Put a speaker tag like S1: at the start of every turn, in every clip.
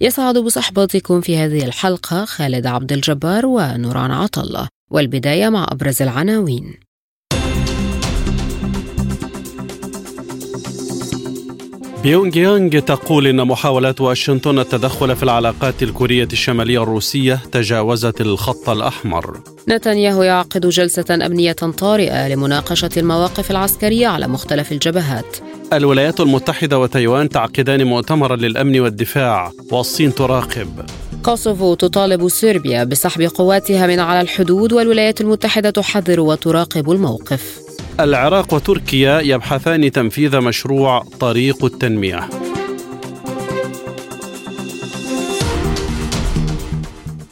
S1: يسعد بصحبتكم في هذه الحلقة خالد عبد الجبار ونوران عطلة والبداية مع أبرز العناوين.
S2: بيونغ يانغ تقول إن محاولات واشنطن التدخل في العلاقات الكورية الشمالية الروسية تجاوزت الخط الأحمر.
S1: نتنياهو يعقد جلسة أمنية طارئة لمناقشة المواقف العسكرية على مختلف الجبهات.
S2: الولايات المتحدة وتايوان تعقدان مؤتمرا للأمن والدفاع والصين تراقب.
S1: كوسوفو تطالب صربيا بسحب قواتها من على الحدود والولايات المتحدة تحذر وتراقب الموقف.
S2: العراق وتركيا يبحثان تنفيذ مشروع طريق التنمية.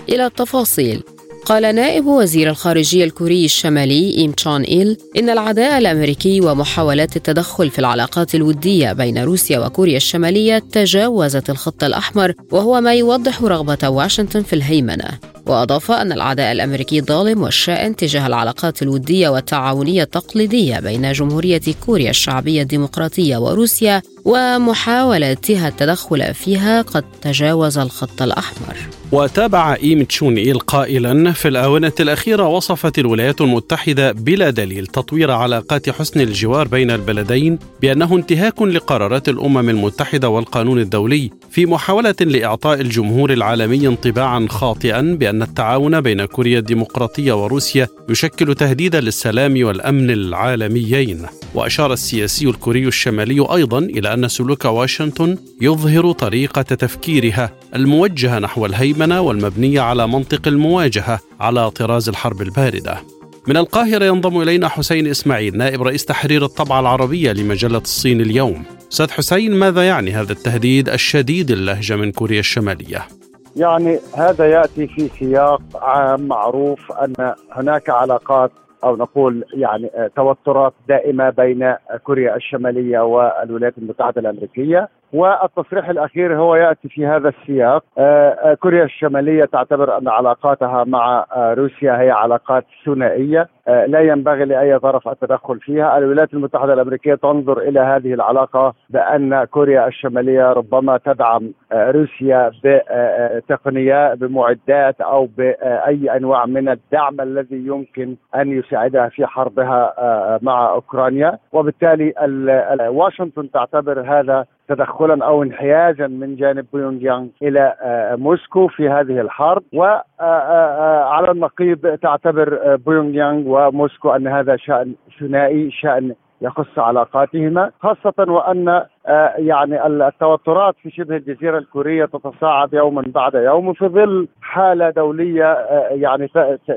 S1: إلى التفاصيل. قال نائب وزير الخارجية الكوري الشمالي إيم تشون إيل إن العداء الأمريكي ومحاولات التدخل في العلاقات الودية بين روسيا وكوريا الشمالية تجاوزت الخط الأحمر وهو ما يوضح رغبة واشنطن في الهيمنة. وأضاف أن العداء الأمريكي ظالم والشائن تجاه العلاقات الودية والتعاونية التقليدية بين جمهورية كوريا الشعبية الديمقراطية وروسيا ومحاولاتها التدخل فيها قد تجاوز الخط الأحمر.
S2: وتابع إيم تشون إيل قائلا في الآونة الأخيرة وصفت الولايات المتحدة بلا دليل تطوير علاقات حسن الجوار بين البلدين بأنه انتهاك لقرارات الأمم المتحدة والقانون الدولي في محاولة لإعطاء الجمهور العالمي انطباعا خاطئا بأن التعاون بين كوريا الديمقراطية وروسيا يشكل تهديدا للسلام والأمن العالميين. وأشار السياسي الكوري الشمالي أيضا إلى أن سلوك واشنطن يظهر طريقة تفكيرها الموجهة نحو الهيمنة والمبنية على منطق المواجهة على طراز الحرب الباردة من القاهرة ينضم إلينا حسين إسماعيل نائب رئيس تحرير الطبعة العربية لمجلة الصين اليوم أستاذ حسين ماذا يعني هذا التهديد الشديد اللهجة من كوريا الشمالية؟
S3: يعني هذا يأتي في سياق عام معروف أن هناك علاقات أو نقول يعني توترات دائمة بين كوريا الشمالية والولايات المتحدة الأمريكية. والتصريح الأخير هو يأتي في هذا السياق. كوريا الشمالية تعتبر أن علاقاتها مع روسيا هي علاقات ثنائية لا ينبغي لأي طرف التدخل فيها. الولايات المتحدة الأمريكية تنظر إلى هذه العلاقة بأن كوريا الشمالية ربما تدعم روسيا بتقنيه بمعدات أو بأي أنواع من الدعم الذي يمكن أن يساعدها في حربها مع أوكرانيا. وبالتالي واشنطن تعتبر هذا تدخلا أو انحيازا من جانب بيونغ يانغ إلى موسكو في هذه الحرب. وعلى النقيض تعتبر بيونغ يانغ وموسكو أن هذا شأن ثنائي شأن يخص علاقاتهما خاصة وأن يعني التوترات في شبه الجزيرة الكورية تتصاعد يوما بعد يوم في ظل حالة دولية يعني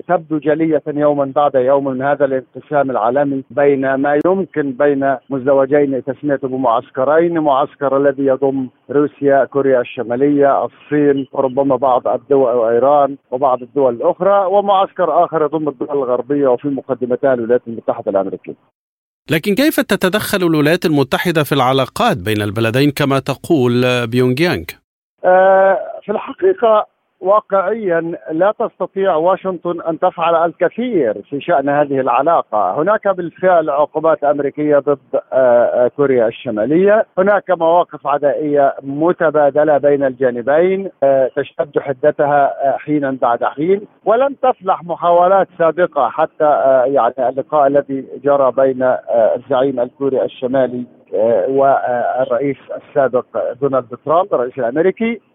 S3: تبدو جلية يوما بعد يوم من هذا الانقسام العالمي بين ما يمكن بين مزدوجين تسميته بمعسكرين معسكر الذي يضم روسيا كوريا الشمالية الصين وربما بعض الدول وإيران وبعض الدول الأخرى ومعسكر آخر يضم الدول الغربية وفي مقدمتها الولايات المتحدة الأمريكية.
S2: لكن كيف تتدخل الولايات المتحدة في العلاقات بين البلدين كما تقول بيونغ يانغ؟
S3: آه في الحقيقة واقعيا لا تستطيع واشنطن أن تفعل الكثير في شأن هذه العلاقة، هناك بالفعل عقوبات أمريكية ضد كوريا الشمالية، هناك مواقف عدائية متبادلة بين الجانبين تشتد حدتها حينا بعد حين، ولن تفلح محاولات سابقة حتى يعني اللقاء الذي جرى بين الزعيم الكوري الشمالي والرئيس السابق دونالد ترامب الرئيس الأمريكي. آه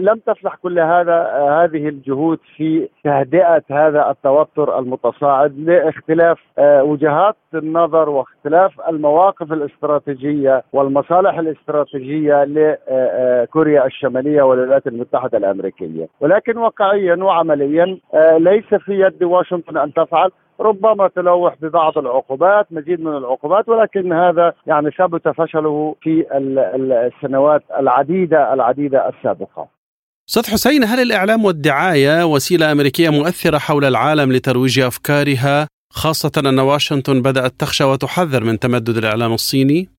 S3: لم تفلح كل هذا آه هذه الجهود في تهدئة هذا التوتر المتصاعد لاختلاف آه وجهات النظر واختلاف المواقف الاستراتيجية والمصالح الاستراتيجية لكوريا الشمالية والولايات المتحدة الأمريكية، ولكن واقعيا وعمليا ليس في يد واشنطن أن تفعل. ربما تلوح ببعض العقوبات مزيد من العقوبات ولكن هذا يعني ثبت فشله في السنوات العديدة العديدة السابقة
S2: أستاذ حسين هل الإعلام والدعاية وسيلة أمريكية مؤثرة حول العالم لترويج أفكارها خاصة أن واشنطن بدأت تخشى وتحذر من تمدد الإعلام الصيني؟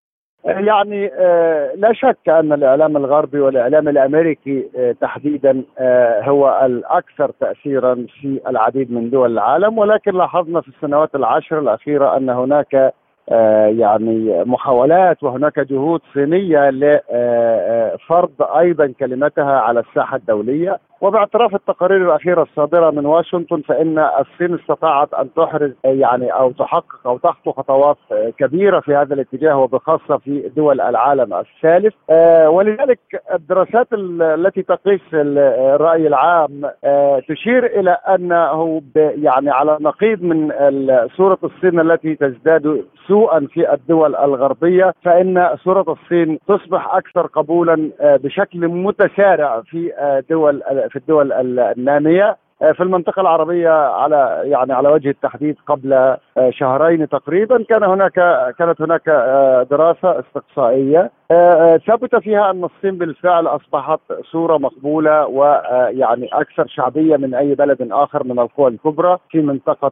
S3: يعني آه، لا شك أن الإعلام الغربي والإعلام الأمريكي آه، تحديدا آه، هو الأكثر تاثيرا في العديد من دول العالم ولكن لاحظنا في السنوات العشر الأخيرة أن هناك يعني محاولات وهناك جهود صينية لفرض أيضا كلمتها على الساحة الدولية. وباعتراف التقارير الأخيرة الصادرة من واشنطن فإن الصين استطاعت أن تحرز يعني أو تحقق أو تخطو خطوات كبيرة في هذا الاتجاه وبخاصة في دول العالم الثالث. آه، ولذلك الدراسات التي تقيس الرأي العام آه، تشير إلى أنه يعني على نقيض من صورة الصين التي تزداد سوءا في الدول الغربية فإن صورة الصين تصبح أكثر قبولا آه، بشكل متسارع في دول في الدول النامية. في المنطقة العربية على يعني على وجه التحديد قبل آه، شهرين تقريبا كان هناك كانت هناك آه، دراسة استقصائية. ثبت فيها أن الصين بالفعل أصبحت صورة مقبولة ويعني أكثر شعبية من أي بلد آخر من القوى الكبرى في منطقة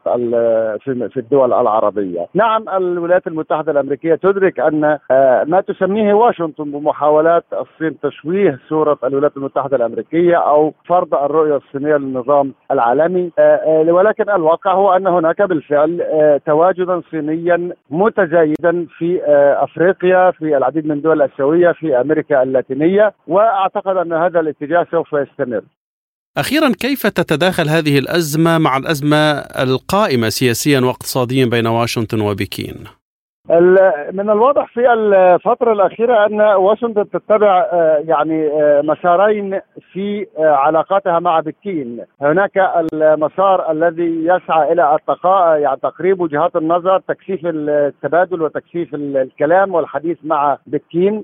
S3: في الدول العربية. نعم الولايات المتحدة الأمريكية تدرك أن ما تسميه واشنطن بمحاولات الصين تشويه صورة الولايات المتحدة الأمريكية أو فرض الرؤية الصينية للنظام العالمي آه، آه، ولكن الواقع هو أن هناك بالفعل آه، تواجدا صينيا متزايدا في أفريقيا في العديد من الدول الأسيوية في أمريكا اللاتينية وأعتقد أن هذا الاتجاه سوف يستمر
S2: أخيرا كيف تتداخل هذه الأزمة مع الأزمة القائمة سياسيا واقتصاديا بين واشنطن وبكين؟
S3: من الواضح في الفترة الأخيرة أن واشنطن تتبع آه، يعني آه، مسارين في آه، علاقاتها مع بكين. هناك المسار الذي يسعى إلى التقاء يعني تقريب وجهات النظر تكثيف التبادل وتكثيف الكلام والحديث مع بكين.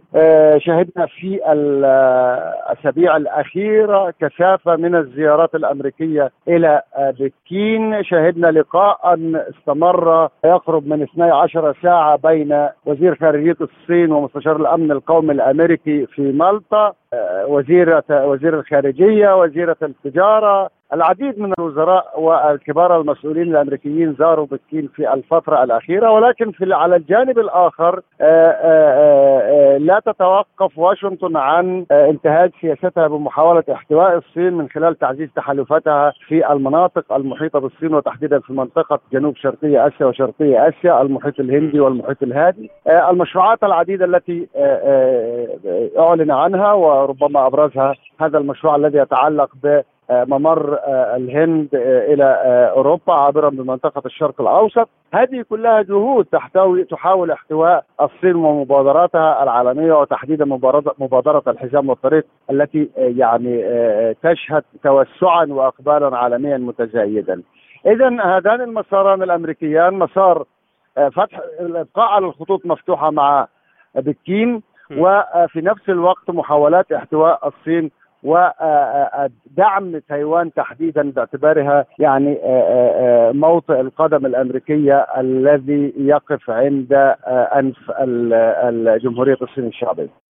S3: شهدنا في الأسابيع الأخيرة كثافة من الزيارات الأمريكية إلى بكين. شهدنا لقاء استمر يقرب من 12 ساعة بين وزير خارجية الصين ومستشار الأمن القومي الأمريكي في مالطا آه، وزيره وزير الخارجية وزيرة التجارة العديد من الوزراء والكبار المسؤولين الأمريكيين زاروا بكين في الفترة الأخيرة ولكن في على الجانب الآخر آه، آه، لا تتوقف واشنطن عن انتهاج سياستها بمحاولة احتواء الصين من خلال تعزيز تحالفاتها في المناطق المحيطة بالصين وتحديدا في منطقة جنوب شرقية آسيا وشرقية آسيا المحيط الهندي والمحيط الهادي. المشروعات العديدة التي أعلن عنها وربما أبرزها هذا المشروع الذي يتعلق ب ممر الهند إلى أوروبا عابرا بمنطقة الشرق الأوسط، هذه كلها جهود تحتوي تحاول احتواء الصين ومبادراتها العالمية وتحديدا مبادرة الحزام والطريق التي يعني تشهد توسعا واقبالا عالميا متزايدا. اذا هذان المساران الأمريكيان مسار فتح الإبقاء على الخطوط مفتوحة مع بكين وفي نفس الوقت محاولات احتواء الصين ودعم تايوان تحديدا باعتبارها يعني موطئ القدم الأمريكية الذي يقف عند أنف الجمهوريه الصين الشعبية.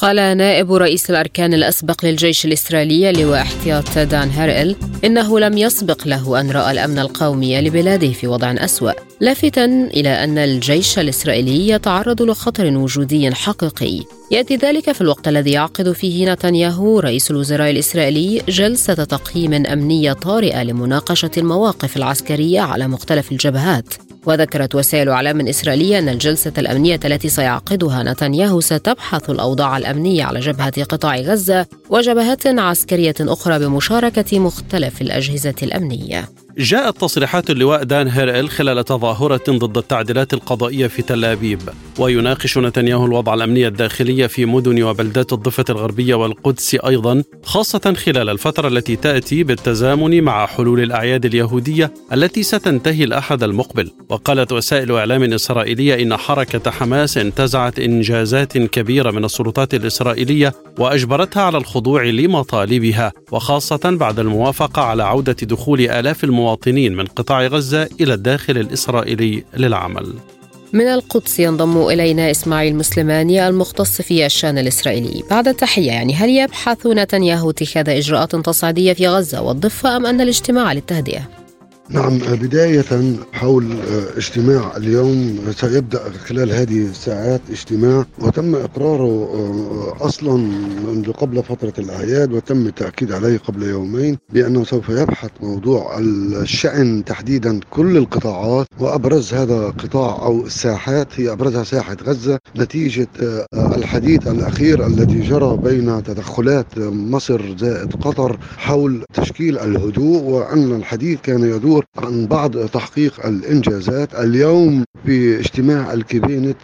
S1: قال نائب رئيس الأركان الأسبق للجيش الإسرائيلي لواء احتياط دان هارئل إنه لم يسبق له أن رأى الأمن القومي لبلاده في وضع أسوأ لافتا إلى أن الجيش الإسرائيلي يتعرض لخطر وجودي حقيقي. يأتي ذلك في الوقت الذي يعقد فيه نتنياهو رئيس الوزراء الإسرائيلي جلسة تقييم أمنية طارئة لمناقشة المواقف العسكرية على مختلف الجبهات. وذكرت وسائل إعلام إسرائيلية أن الجلسة الأمنية التي سيعقدها نتنياهو ستبحث الأوضاع الأمنية على جبهة قطاع غزة وجبهات عسكرية أخرى بمشاركة مختلف الأجهزة الأمنية.
S2: جاءت تصريحات اللواء دان هيرل خلال تظاهرة ضد التعديلات القضائية في تل أبيب. ويناقش نتنياهو الوضع الأمني الداخلي في مدن وبلدات الضفة الغربية والقدس أيضا خاصة خلال الفترة التي تأتي بالتزامن مع حلول الأعياد اليهودية التي ستنتهي الأحد المقبل. وقالت وسائل إعلام إسرائيلية إن حركة حماس انتزعت إنجازات كبيرة من السلطات الإسرائيلية وأجبرتها على الخضوع لمطالبها وخاصة بعد الموافقة على عودة دخول آلاف المواطنين من قطاع غزة إلى الداخل الإسرائيلي للعمل
S1: من القدس ينضم إلينا إسماعيل مسلماني المختص في الشأن الإسرائيلي بعد التحية يعني هل يبحث نتنياهو اتخاذ إجراءات تصعيدية في غزة والضفة أم أن الاجتماع للتهدئة؟
S4: نعم بداية حول اجتماع اليوم سيبدأ خلال هذه الساعات اجتماع وتم إقراره أصلا منذ قبل فترة الأعياد وتم التأكيد عليه قبل يومين بأنه سوف يبحث موضوع الشأن تحديدا كل القطاعات وأبرز هذا قطاع أو الساحات هي أبرزها ساحة غزة نتيجة الحديث الأخير الذي جرى بين تدخلات مصر زائد قطر حول تشكيل الهدوء وأن الحديث كان يدور الدكتور عن بعض تحقيق الإنجازات. اليوم في اجتماع الكابينت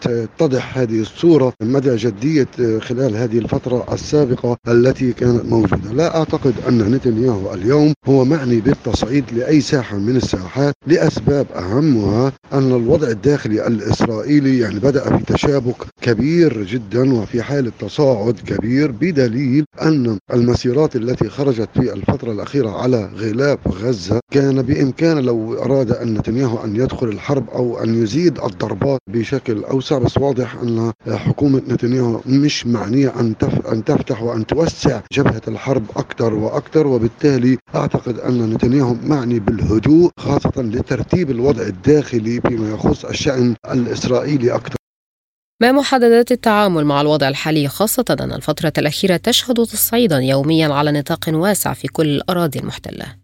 S4: تتضح هذه الصورة مدى جدية خلال هذه الفترة السابقة التي كانت موجودة. لا أعتقد أن نتنياهو اليوم هو معني بالتصعيد لأي ساحة من الساحات لأسباب أهمها أن الوضع الداخلي الإسرائيلي يعني بدأ في تشابك كبير جدا وفي حالة تصاعد كبير بدليل أن المسيرات التي خرجت في الفترة الأخيرة على غلاف غزة كان بإمكان لو أراد أن نتنياهو أن يدخل الحرب أو أن يزيد الضربات بشكل أوسع بس واضح أن حكومة نتنياهو مش معنية أن أن تفتح وأن توسع جبهة الحرب أكثر وأكثر وبالتالي أعتقد أن نتنياهو معني بالهدوء خاصة لترتيب الوضع الداخلي فيما يخص الشأن الإسرائيلي أكثر
S1: ما محددات التعامل مع الوضع الحالي خاصة أن الفترة الأخيرة تشهد تصعيدا يوميا على نطاق واسع في كل الأراضي المحتلة.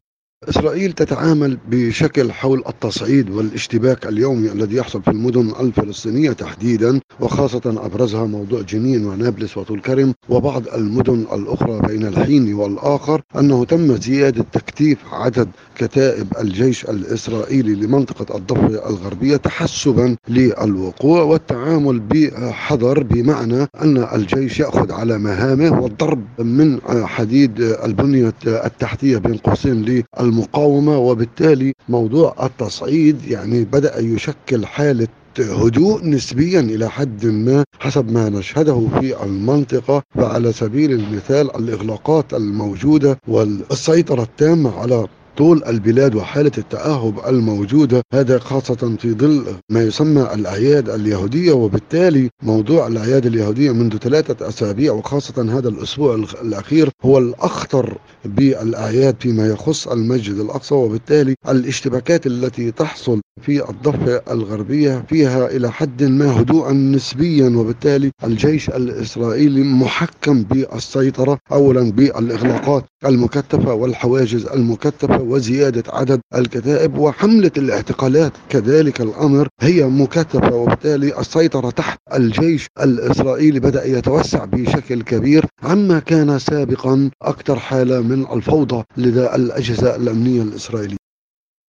S4: إسرائيل تتعامل بشكل حول التصعيد والاشتباك اليومي الذي يحصل في المدن الفلسطينية تحديدا وخاصة أبرزها موضوع جنين ونابلس وطول كرم وبعض المدن الأخرى بين الحين والآخر أنه تم زيادة تكتيف عدد كتائب الجيش الإسرائيلي لمنطقة الضفة الغربية تحسبا للوقوع والتعامل بحذر بمعنى أن الجيش يأخذ على مهامه والضرب من حديد البنية التحتية بين قوسين للمقاومة وبالتالي موضوع التصعيد يعني بدأ يشكل حالة هدوء نسبيا إلى حد ما حسب ما نشهده في المنطقة. وعلى سبيل المثال الإغلاقات الموجودة والسيطرة التامة على طول البلاد وحالة التأهب الموجودة هذا خاصة في ظل ما يسمى الأعياد اليهودية وبالتالي موضوع الأعياد اليهودية منذ ثلاثة أسابيع وخاصة هذا الأسبوع الأخير هو الأخطر بالأعياد فيما يخص المسجد الأقصى وبالتالي الاشتباكات التي تحصل في الضفة الغربية فيها إلى حد ما هدوءا نسبيا وبالتالي الجيش الإسرائيلي محكم بالسيطرة أولا بالإغلاقات المكثفة والحواجز المكثفة وزيادة عدد الكتائب وحملة الاعتقالات. كذلك الأمر هي مكثفة وبالتالي السيطرة تحت الجيش الإسرائيلي بدأ يتوسع بشكل كبير عما كان سابقا أكثر حالة من الفوضى لدى الأجهزة الأمنية الإسرائيلية.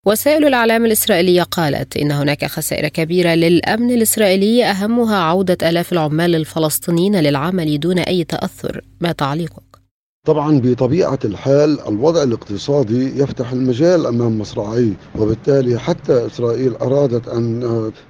S1: وسائل الإعلام الإسرائيلية قالت إن هناك خسائر كبيرة للأمن الإسرائيلي أهمها عودة آلاف العمال الفلسطينيين للعمل دون أي تأثر. ما تعليقك؟
S4: طبعا بطبيعة الحال الوضع الاقتصادي يفتح المجال أمام مصراعيه وبالتالي حتى إسرائيل أرادت أن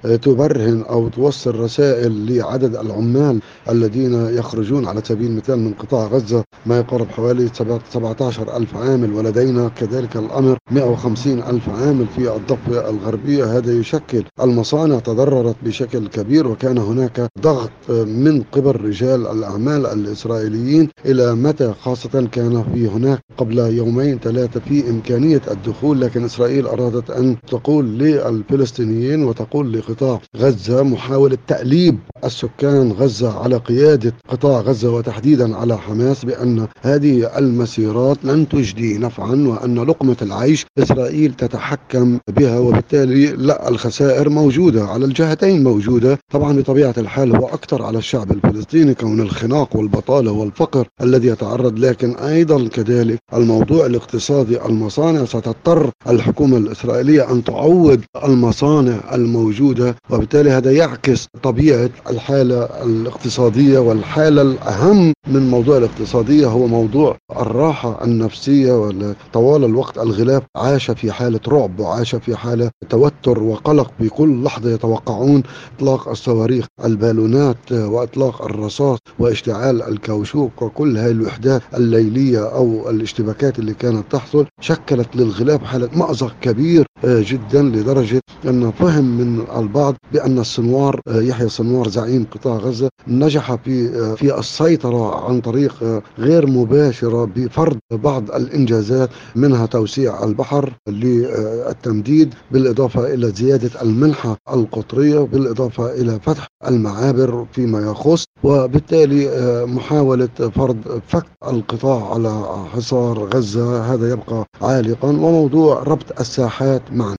S4: آه، تبرهن أو توصل رسائل لعدد العمال الذين يخرجون على سبيل المثال من قطاع غزة. ما يقارب حوالي 17 ألف عامل ولدينا كذلك الأمر 150 ألف عامل في الضفة الغربية. هذا يشكل المصانع تضررت بشكل كبير وكان هناك ضغط آه، من قبل رجال الأعمال الإسرائيليين إلى متى خاصة كان في هناك قبل يومين ثلاثة في إمكانية الدخول لكن إسرائيل أرادت أن تقول للفلسطينيين وتقول لقطاع غزة محاولة تأليب السكان غزة على قيادة قطاع غزة وتحديدا على حماس بأن هذه المسيرات لن تجدي نفعا وأن لقمة العيش إسرائيل تتحكم بها وبالتالي لا الخسائر موجودة على الجهتين موجودة. طبعا بطبيعة الحال هو أكثر على الشعب الفلسطيني كون الخناق والبطالة والفقر الذي يتعرض له لكن أيضا كذلك الموضوع الاقتصادي المصانع ستضطر الحكومة الإسرائيلية أن تعوض المصانع الموجودة وبالتالي هذا يعكس طبيعة الحالة الاقتصادية والحالة الأهم من موضوع الاقتصادية هو موضوع الراحة النفسية طوال الوقت الغلاف عاش في حالة رعب وعاش في حالة توتر وقلق بكل لحظة يتوقعون إطلاق الصواريخ البالونات وإطلاق الرصاص واشتعال الكوشوك وكل هذه الوحدات الليلية أو الاشتباكات اللي كانت تحصل شكلت للغلاف حالة مأزق كبير آه، جدا لدرجة أن فهم من البعض بأن السنوار آه، يحيى السنوار زعيم قطاع غزة نجح في آه، في السيطرة عن طريق غير مباشرة بفرض بعض الإنجازات منها توسيع البحر للتمديد بالإضافة إلى زيادة المنحة القطرية بالإضافة إلى فتح المعابر فيما يخص وبالتالي محاولة فرض فك القطاع على حصار غزة هذا يبقى عالقا وموضوع ربط الساحات معا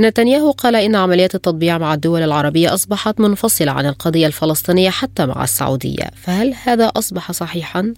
S1: نتنياهو قال إن عمليات التطبيع مع الدول العربية أصبحت منفصلة عن القضية الفلسطينية حتى مع السعودية فهل هذا أصبح صحيحا؟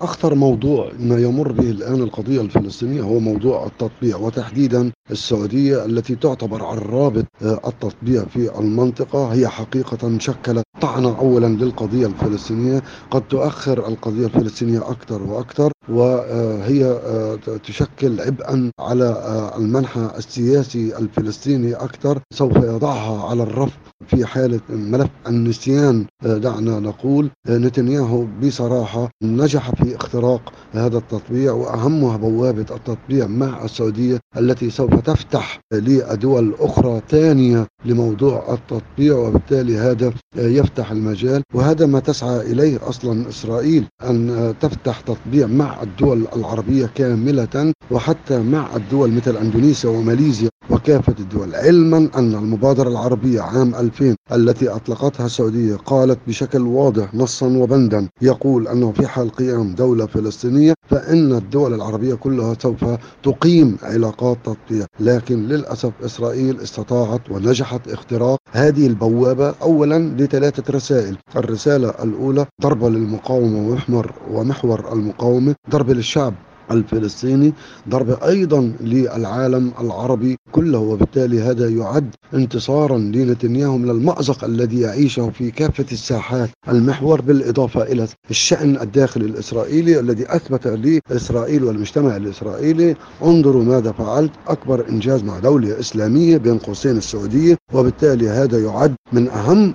S4: أخطر موضوع ما يمر به الآن القضية الفلسطينية هو موضوع التطبيع وتحديدا السعودية التي تعتبر عرابة آه، التطبيع في المنطقة. هي حقيقة شكلت طعنة أولا للقضية الفلسطينية. قد تؤخر القضية الفلسطينية أكثر وأكثر وهي آه، تشكل عبئا على آه، المنحى السياسي الفلسطيني أكثر. سوف يضعها على الرف في حالة ملف النسيان دعنا نقول نتنياهو بصراحة نجح في اختراق هذا التطبيع وأهمها بوابة التطبيع مع السعودية التي سوف تفتح لدول أخرى ثانية لموضوع التطبيع وبالتالي هذا يفتح المجال. وهذا ما تسعى إليه أصلا إسرائيل أن تفتح تطبيع مع الدول العربية كاملة وحتى مع الدول مثل أندونيسيا وماليزيا وكافة الدول. علما أن المبادرة العربية عام 2000 التي أطلقتها السعودية قالت بشكل واضح نصا وبندا يقول أنه في حال قيام دولة فلسطينية فإن الدول العربية كلها سوف تقيم علاقات تطبيع لكن للأسف إسرائيل استطاعت ونجحت اختراق هذه البوابة أولا لثلاثة رسائل. الرسالة الأولى ضربة للمقاومة ومحور ومحور المقاومة ضربة للشعب. الفلسطيني ضربة أيضا للعالم العربي كله وبالتالي هذا يعد انتصارا لنتنياهو من المأزق الذي يعيشه في كافة الساحات. المحور بالإضافة إلى الشأن الداخلي الإسرائيلي الذي أثبت لإسرائيل والمجتمع الإسرائيلي انظروا ماذا فعلت أكبر إنجاز مع دولة إسلامية بين قوسين السعودية. وبالتالي هذا يعد من أهم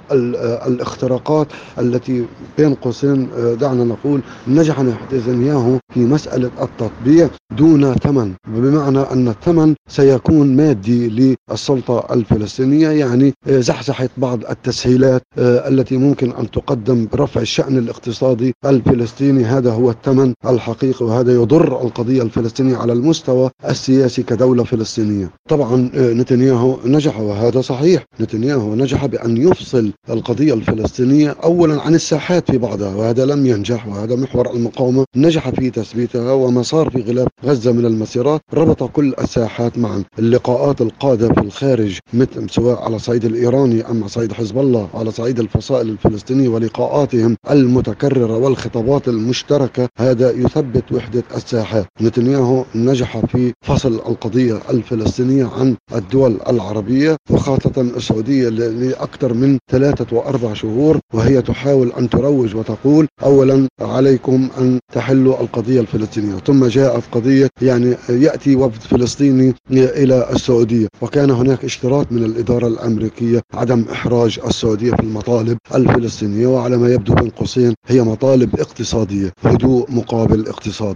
S4: الاختراقات التي بين قوسين دعنا نقول نجح نتنياهو في مسألة التطبيع دون ثمن. بمعنى أن الثمن سيكون مادي للسلطة الفلسطينية يعني زحزحت بعض التسهيلات آه، التي ممكن أن تقدم برفع الشأن الاقتصادي الفلسطيني. هذا هو الثمن الحقيقي وهذا يضر القضية الفلسطينية على المستوى السياسي كدولة فلسطينية. طبعا آه، نتنياهو نجح وهذا صحيح. نتنياهو نجح بأن يفصل القضية الفلسطينية أولا عن الساحات في بعضها وهذا لم ينجح وهذا محور المقاومة نجح في تثبيتها وما صار في غلاف غزة من المسيرات ربط كل الساحات معا. اللقاءات القادة في الخارج مثل سواء على صعيد الإيراني أم على صعيد حزب الله على صعيد الفصائل الفلسطينية ولقاءاتهم المتكررة والخطابات المشتركة. هذا يثبت وحدة الساحات نتنياهو نجح في فصل القضية الفلسطينية عن الدول العربية وخاصة السعودية لأكثر من ثلاثة وأربع شهور وهي تحاول أن تروج وتقول أولا عليكم أن تحلوا القضية الفلسطينية ثم جاءت قضية يعني يأتي وفد فلسطيني إلى السعودية. وكان هناك اشتراط من الإدارة الأمريكية عدم إحراج السعودية في المطالب الفلسطينية وعلى ما يبدو بين قوسين هي مطالب اقتصادية هدوء مقابل اقتصاد.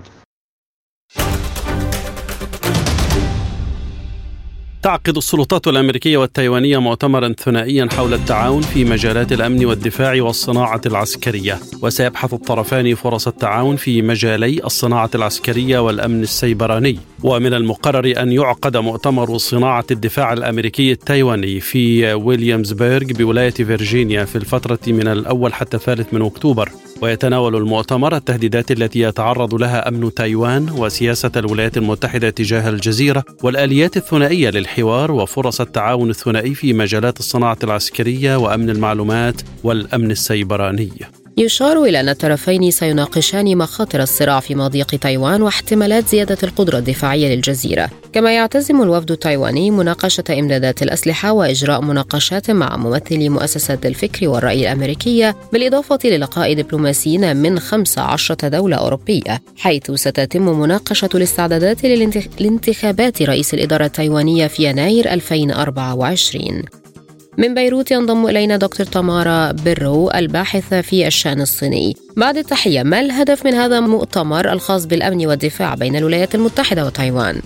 S2: تعقد السلطات الأمريكية والتايوانية مؤتمرا ثنائيا حول التعاون في مجالات الأمن والدفاع والصناعة العسكرية. وسيبحث الطرفان فرص التعاون في مجالي الصناعة العسكرية والأمن السيبراني. ومن المقرر أن يعقد مؤتمر صناعة الدفاع الأمريكي التايواني في ويليامزبرغ بولاية فيرجينيا في الفترة من الأول حتى الثالث من أكتوبر. ويتناول المؤتمر التهديدات التي يتعرض لها أمن تايوان وسياسة الولايات المتحدة تجاه الجزيرة والآليات الثنائية للحوار وفرص التعاون الثنائي في مجالات الصناعة العسكرية وأمن المعلومات والأمن السيبراني.
S1: يشار إلى أن الطرفين سيناقشان مخاطر الصراع في مضيق تايوان واحتمالات زيادة القدرة الدفاعية للجزيرة. كما يعتزم الوفد التايواني مناقشة إمدادات الأسلحة وإجراء مناقشات مع ممثلي مؤسسات الفكر والرأي الأمريكية بالإضافة للقاء دبلوماسيين من 15 دولة أوروبية حيث ستتم مناقشة الاستعدادات للانتخابات رئيس الإدارة التايوانية في يناير 2024 من بيروت ينضم إلينا دكتور تمارا برو الباحثة في الشأن الصيني بعد التحية ما الهدف من هذا المؤتمر الخاص بالأمن والدفاع بين الولايات المتحدة وتايوان؟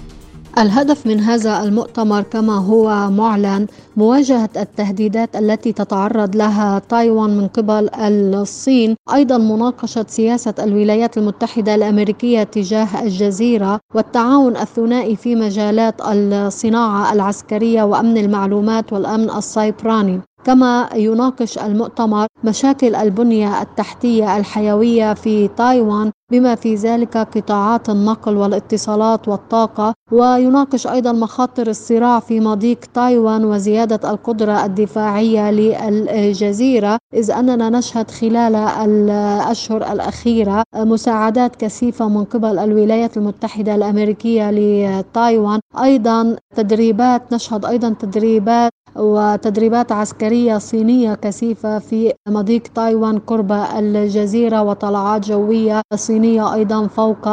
S5: الهدف من هذا المؤتمر كما هو معلن مواجهة التهديدات التي تتعرض لها تايوان من قبل الصين. أيضا مناقشة سياسة الولايات المتحدة الأمريكية تجاه الجزيرة والتعاون الثنائي في مجالات الصناعة العسكرية وأمن المعلومات والأمن السيبراني. كما يناقش المؤتمر مشاكل البنية التحتية الحيوية في تايوان بما في ذلك قطاعات النقل والاتصالات والطاقة ويناقش أيضا مخاطر الصراع في مضيق تايوان وزيادة القدرة الدفاعية للجزيرة إذ أننا نشهد خلال الأشهر الأخيرة مساعدات كثيفة من قبل الولايات المتحدة الأمريكية لتايوان. أيضا تدريبات نشهد أيضا تدريبات وتدريبات عسكرية صينية كثيفة في مضيق تايوان قرب الجزيرة وطلعات جوية صينية أيضا فوق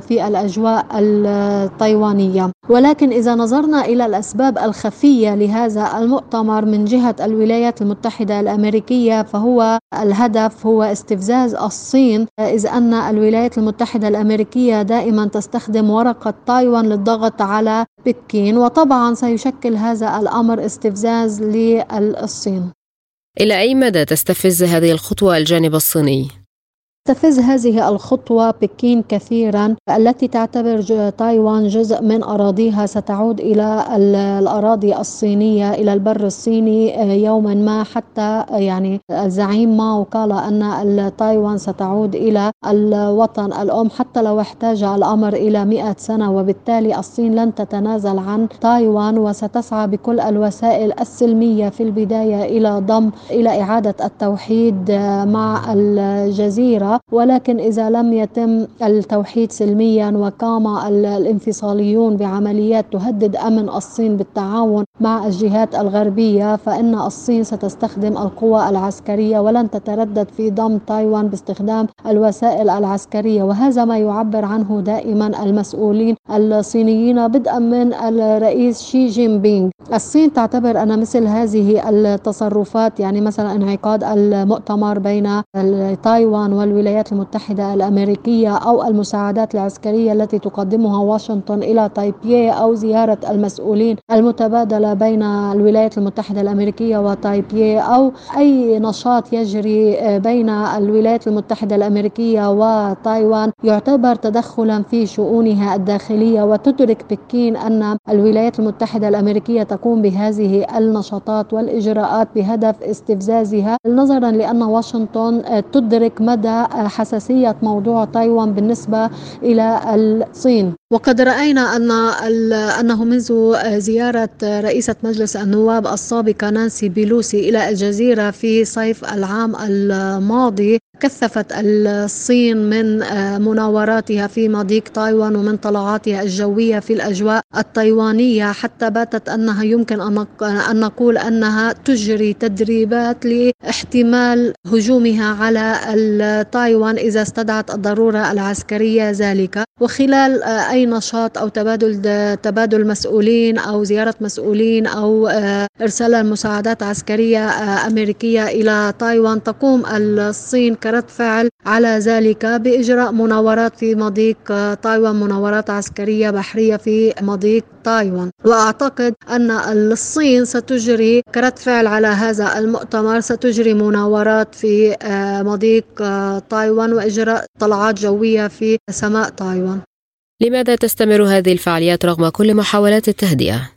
S5: في الأجواء التايوانية. ولكن إذا نظرنا إلى الأسباب الخفية لهذا المؤتمر من جهة الولايات المتحدة الأمريكية فهو الهدف هو استفزاز الصين إذ أن الولايات المتحدة الأمريكية دائما تستخدم ورقة تايوان للضغط على بكين. وطبعا سيشكل هذا الأمر استفزاز للصين
S1: إلى أي مدى تستفز هذه الخطوة الجانب الصيني؟
S5: تستفز هذه الخطوة بكين كثيرا التي تعتبر تايوان جزء من أراضيها. ستعود إلى الأراضي الصينية إلى البر الصيني آه، يوما ما حتى يعني الزعيم ماو قال أن تايوان ستعود إلى الوطن. الأم حتى لو احتاج الأمر إلى مئة سنة وبالتالي الصين لن تتنازل عن تايوان وستسعى بكل الوسائل السلمية في البداية إلى ضم إلى إعادة التوحيد آه، مع الجزيرة. ولكن إذا لم يتم التوحيد سلميا وقام الانفصاليون بعمليات تهدد أمن الصين بالتعاون مع الجهات الغربية فإن الصين ستستخدم القوى العسكرية ولن تتردد في ضم تايوان باستخدام الوسائل العسكرية. وهذا ما يعبر عنه دائما المسؤولين الصينيين بدءا من الرئيس شي جين بينغ الصين تعتبر أن مثل هذه التصرفات يعني مثلا انعقاد المؤتمر بين تايوان والولايات الولايات المتحدة الأمريكية أو المساعدات العسكرية التي تقدمها واشنطن إلى تايبيه أو زيارة المسؤولين المتبادلة بين الولايات المتحدة الأمريكية وتايبيه أو أي نشاط يجري بين الولايات المتحدة الأمريكية وتايوان يعتبر تدخلا في شؤونها الداخلية وتدرك بكين أن الولايات المتحدة الأمريكية تقوم بهذه النشاطات والإجراءات بهدف استفزازها نظرا لأن واشنطن تدرك مدى حساسية موضوع تايوان بالنسبة إلى الصين. وقد رأينا أن أنه منذ زيارة رئيسة مجلس النواب السابقة نانسي بيلوسي إلى الجزيرة في صيف العام الماضي كثفت الصين من مناوراتها في مضيق تايوان ومن طلعاتها الجوية في الأجواء التايوانية حتى باتت أنها يمكن أن نقول أنها تجري تدريبات لاحتمال هجومها على تايوان إذا استدعت الضرورة العسكرية ذلك. وخلال أي نشاط أو تبادل تبادل مسؤولين أو زيارة مسؤولين أو إرسال المساعدات عسكرية أمريكية إلى تايوان تقوم الصين كرد فعل على ذلك بإجراء مناورات في مضيق تايوان مناورات عسكرية بحرية في مضيق تايوان. وأعتقد أن الصين ستجري كرد فعل على هذا المؤتمر ستجري مناورات في مضيق تايوان وإجراء طلعات جوية في سماء تايوان.
S1: لماذا تستمر هذه الفعاليات رغم كل محاولات التهدئة؟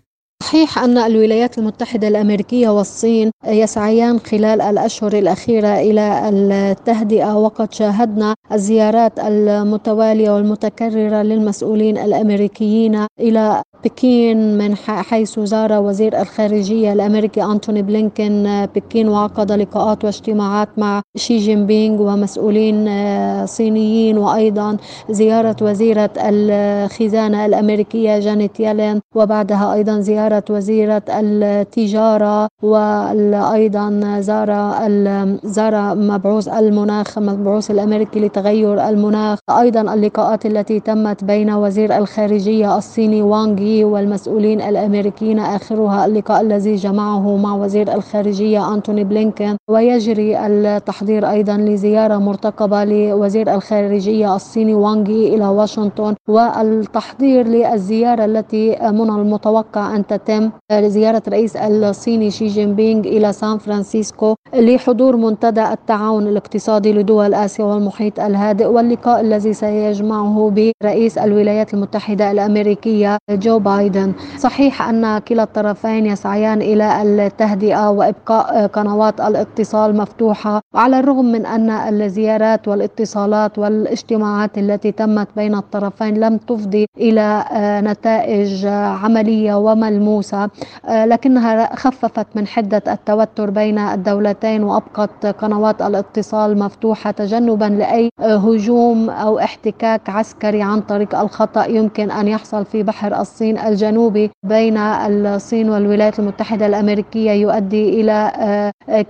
S5: صحيح أن الولايات المتحدة الأمريكية والصين يسعيان خلال الأشهر الأخيرة إلى التهدئة وقد شاهدنا الزيارات المتوالية والمتكررة للمسؤولين الأمريكيين إلى بكين من حيث زار وزير الخارجية الأمريكي أنتوني بلينكن بكين وعقد لقاءات واجتماعات مع شي جين بينغ ومسؤولين صينيين وأيضا زيارة وزيرة الخزانة الأمريكية جانيت يالين وبعدها أيضا زيارة وزيرة التجارة وأيضا زار زار مبعوث المناخ المبعوث الأمريكي لتغير المناخ. أيضا اللقاءات التي تمت بين وزير الخارجية الصيني وانغ الخارجي والمسؤولين الأمريكيين آخرها اللقاء الذي جمعه مع وزير الخارجية أنتوني بلينكين ويجري التحضير أيضا لزيارة مرتقبة لوزير الخارجية الصيني وانغي إلى واشنطن والتحضير للزيارة التي من المتوقع أن تتم لزيارة رئيس الصيني شي جين بينغ إلى سان فرانسيسكو لحضور منتدى التعاون الاقتصادي لدول آسيا والمحيط الهادئ واللقاء الذي سيجمعه برئيس الولايات المتحدة الأمريكية جو بايدن. صحيح أن كلا الطرفين يسعيان إلى التهدئة وإبقاء قنوات الاتصال مفتوحة وعلى الرغم من أن الزيارات والاتصالات والاجتماعات التي تمت بين الطرفين لم تفضي إلى نتائج عملية وملموسة لكنها خففت من حدة التوتر بين الدولتين وأبقت قنوات الاتصال مفتوحة تجنبا لأي هجوم أو احتكاك عسكري عن طريق الخطأ يمكن أن يحصل في بحر الصين. الجنوبي بين الصين والولايات المتحدة الأمريكية يؤدي إلى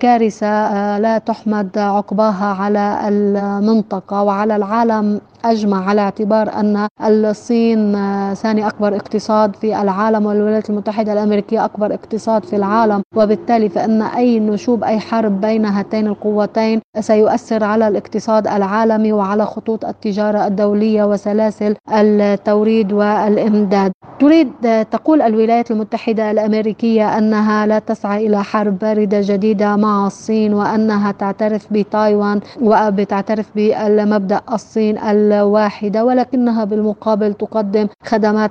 S5: كارثة لا تحمد عقباها على المنطقة وعلى العالم أجمع على اعتبار أن الصين ثاني أكبر اقتصاد في العالم والولايات المتحدة الأمريكية أكبر اقتصاد في العالم وبالتالي فإن أي نشوب أي حرب بين هاتين القوتين سيؤثر على الاقتصاد العالمي وعلى خطوط التجارة الدولية وسلاسل التوريد والإمداد. تريد تقول الولايات المتحدة الأمريكية أنها لا تسعى إلى حرب باردة جديدة مع الصين وأنها تعترف بتايوان وبتعترف بالمبدأ الصين الواحدة ولكنها بالمقابل تقدم خدمات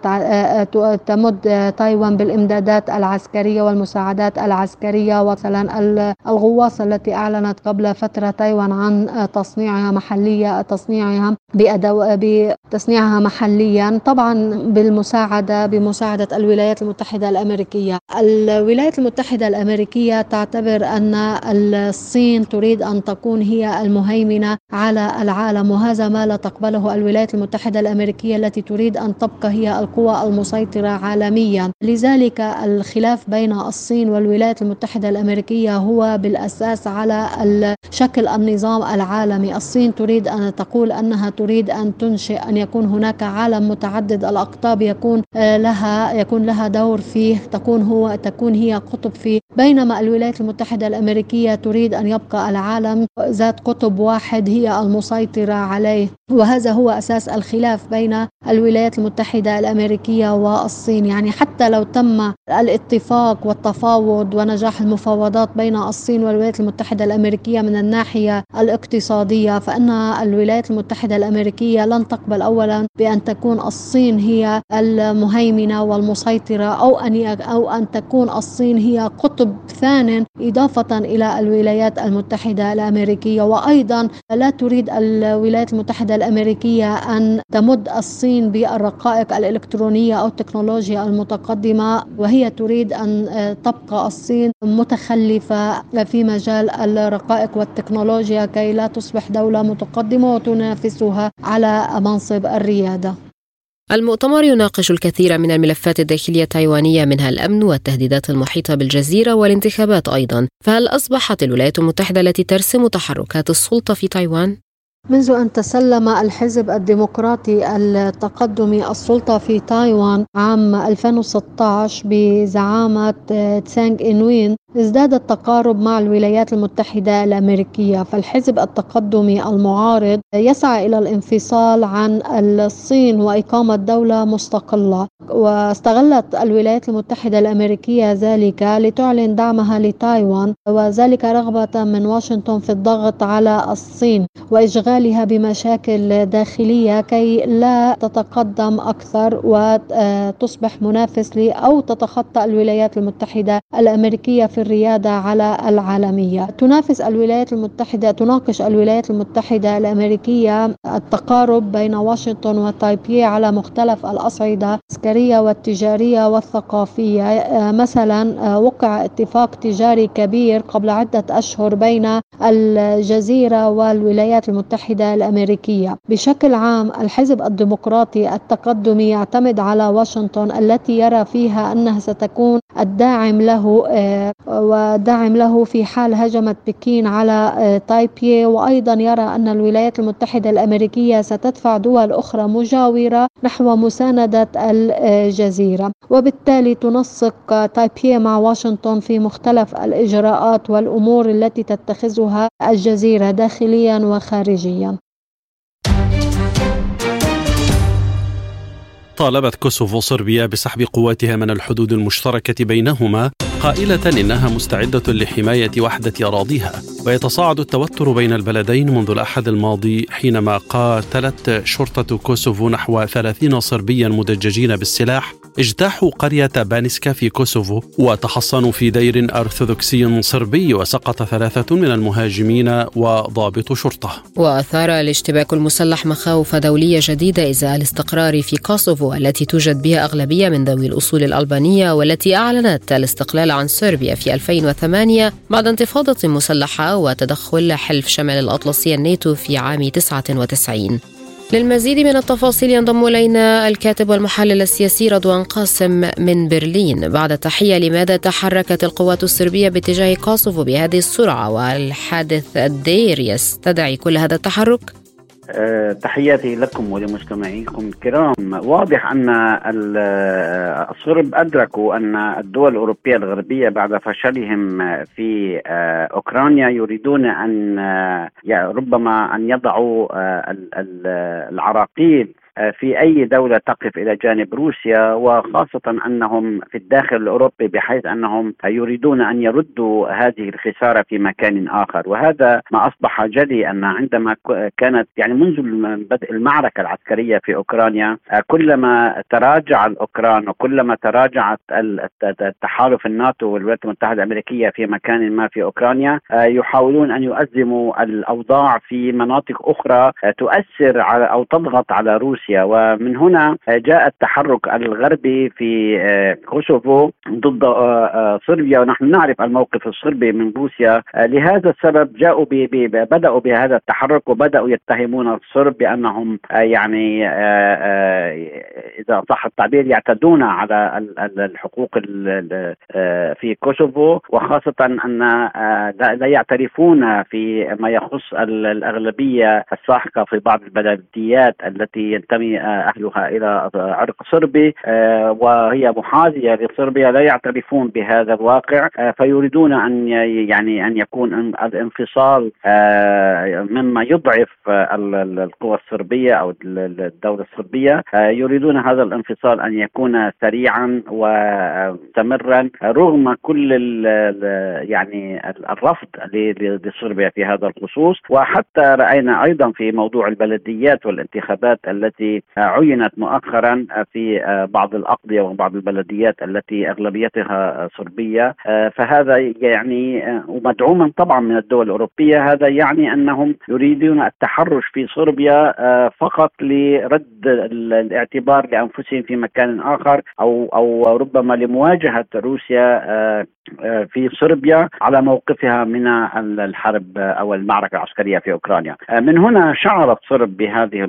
S5: تمد تايوان بالإمدادات العسكرية والمساعدات العسكرية ومثلا الغواصة التي أعلنت قبل فترة تايوان عن تصنيعها محلية تصنيعها بأدو... بتصنيعها محليا طبعا بالمساعدة بمساعدة الولايات المتحدة الأمريكية. الولايات المتحدة الأمريكية تعتبر أن الصين تريد أن تكون هي المهيمنة على العالم وهذا ما لا تقبله الولايات المتحدة الأمريكية التي تريد أن تبقى هي القوى المسيطرة عالميا. لذلك الخلاف بين الصين والولايات المتحدة الأمريكية هو بالأساس على شكل النظام العالمي. الصين تريد أن تقول أنها تريد أن تنشئ أن يكون هناك عالم متعدد الأقطاب يكون لها يكون لها دور فيه تكون هو تكون هي قطب فيه. بينما الولايات المتحدة الأمريكية تريد أن يبقى العالم ذات قطب واحد هي المسيطرة عليه. وهذا هو أساس الخلاف بين الولايات المتحدة الأمريكية والصين. يعني حتى لو تم الاتفاق والتفاوض ونجاح المفاوضات بين الصين والولايات المتحدة الأمريكية من الناحية الاقتصادية فإن الولايات المتحدة الأمريكية لن تقبل أولا بأن تكون الصين هي المهيمنة والمسيطرة أو أن أو أن تكون الصين هي قطب ثان إضافة إلى الولايات المتحدة الأمريكية. وأيضا لا تريد الولايات المتحدة الأمريكية أن تمد الصين بالرقائق الإلكترونية أو التكنولوجيا المتقدمة وهي تريد أن تبقى الصين متخلفة في مجال الرقائق والتكنولوجيا كي لا تصبح دولة متقدمة وتنافسها على منصب الريادة
S1: المؤتمر يناقش الكثير من الملفات الداخلية التايوانية منها الأمن والتهديدات المحيطة بالجزيرة والانتخابات أيضا فهل أصبحت الولايات المتحدة التي ترسم تحركات السلطة في تايوان؟
S5: منذ أن تسلم الحزب الديمقراطي التقدمي السلطة في تايوان عام 2016 بزعامة تسانغ إنوين ازداد التقارب مع الولايات المتحدة الأمريكية فالحزب التقدمي المعارض يسعى إلى الانفصال عن الصين وإقامة دولة مستقلة. واستغلت الولايات المتحدة الأمريكية ذلك لتعلن دعمها لتايوان وذلك رغبة من واشنطن في الضغط على الصين وإشغالها بمشاكل داخلية كي لا تتقدم أكثر وتصبح منافس أو تتخطى الولايات المتحدة الأمريكية في الريادة على العالمية. تنافس الولايات المتحدة تناقش الولايات المتحدة الأمريكية التقارب بين واشنطن وتايبي على مختلف الأصعدة العسكرية والتجارية والثقافية. مثلا وقع اتفاق تجاري كبير قبل عدة أشهر بين الجزيرة والولايات المتحدة الأمريكية. بشكل عام الحزب الديمقراطي التقدمي يعتمد على واشنطن التي يرى فيها أنها ستكون الداعم له ودعم له في حال هجمت بكين على تايبي وأيضا يرى أن الولايات المتحدة الأمريكية ستدفع دول أخرى مجاورة نحو مساندة الجزيرة. وبالتالي تنسق تايبي مع واشنطن في مختلف الإجراءات والأمور التي تتخذها الجزيرة داخليا وخارجيا.
S2: طالبت كوسوفو صربيا بسحب قواتها من الحدود المشتركة بينهما قائلة إنها مستعدة لحماية وحدة أراضيها ويتصاعد التوتر بين البلدين منذ الأحد الماضي حينما قاتلت شرطة كوسوفو نحو 30 صربيا مدججين بالسلاح اجتاحوا قرية بانسكا في كوسوفو وتحصنوا في دير أرثوذكسي صربي وسقط ثلاثة من المهاجمين وضابط شرطة.
S1: وأثار الاشتباك المسلح مخاوف دولية جديدة إزاء الاستقرار في كوسوفو التي توجد بها أغلبية من ذوي الأصول الألبانية والتي أعلنت الاستقلال عن صربيا في 2008 بعد انتفاضة مسلحة وتدخل حلف شمال الأطلسي الناتو في عام 99 للمزيد من التفاصيل ينضم إلينا الكاتب والمحلل السياسي رضوان قاسم من برلين بعد تحية لماذا تحركت القوات الصربيه باتجاه كوسوفو بهذه السرعة والحادث الدير يستدعي كل هذا التحرك؟
S6: أه تحياتي لكم ولمستمعيكم الكرام. واضح أن الصرب أدركوا أن الدول الأوروبية الغربية بعد فشلهم في أه أوكرانيا يريدون أن أه ربما أن يضعوا العراقيل آه، في أي دولة تقف إلى جانب روسيا وخاصة أنهم في الداخل الأوروبي بحيث أنهم يريدون أن يردوا هذه الخسارة في مكان آخر. وهذا ما أصبح جلي أن عندما كانت يعني منذ بدء المعركة العسكرية في أوكرانيا آه، كلما تراجع الأوكران وكلما تراجعت التحالف الناتو والولايات المتحدة الأمريكية في مكان ما في أوكرانيا آه، يحاولون أن يؤزموا الأوضاع في مناطق أخرى تؤثر على أو تضغط على روسيا. روسيا. ومن هنا جاء التحرك الغربي في آه، كوسوفو ضد آه، آه، صربيا. ونحن نعرف الموقف الصربي من روسيا. لهذا السبب جاءوا بدأوا بهذا التحرك وبدأوا يتهمون الصرب بأنهم يعني إذا صح التعبير يعتدون على الحقوق في كوسوفو. وخاصة أن لا يعترفون في ما يخص الأغلبية الساحقة في بعض البلديات التي ينتمي آه، أهلها إلى عرق صربي آه، وهي محاذية لصربيا لا يعترفون بهذا الواقع آه، فيريدون أن يعني أن يكون الانفصال مما يضعف القوى الصربية أو الدولة الصربية يريدون هذا الانفصال أن يكون سريعا ومستمرا رغم كل يعني الرفض لصربيا في هذا الخصوص وحتى رأينا أيضا في موضوع البلديات والانتخابات التي التي عينت مؤخرا في بعض الأقضية وبعض البلديات التي أغلبيتها صربية. فهذا يعني ومدعوما طبعا من الدول الأوروبية. هذا يعني أنهم يريدون التحرش في صربيا فقط لرد الاعتبار لأنفسهم في مكان آخر أو أو ربما لمواجهة روسيا في صربيا على موقفها من الحرب أو المعركة العسكرية في أوكرانيا. من هنا شعرت صرب بهذه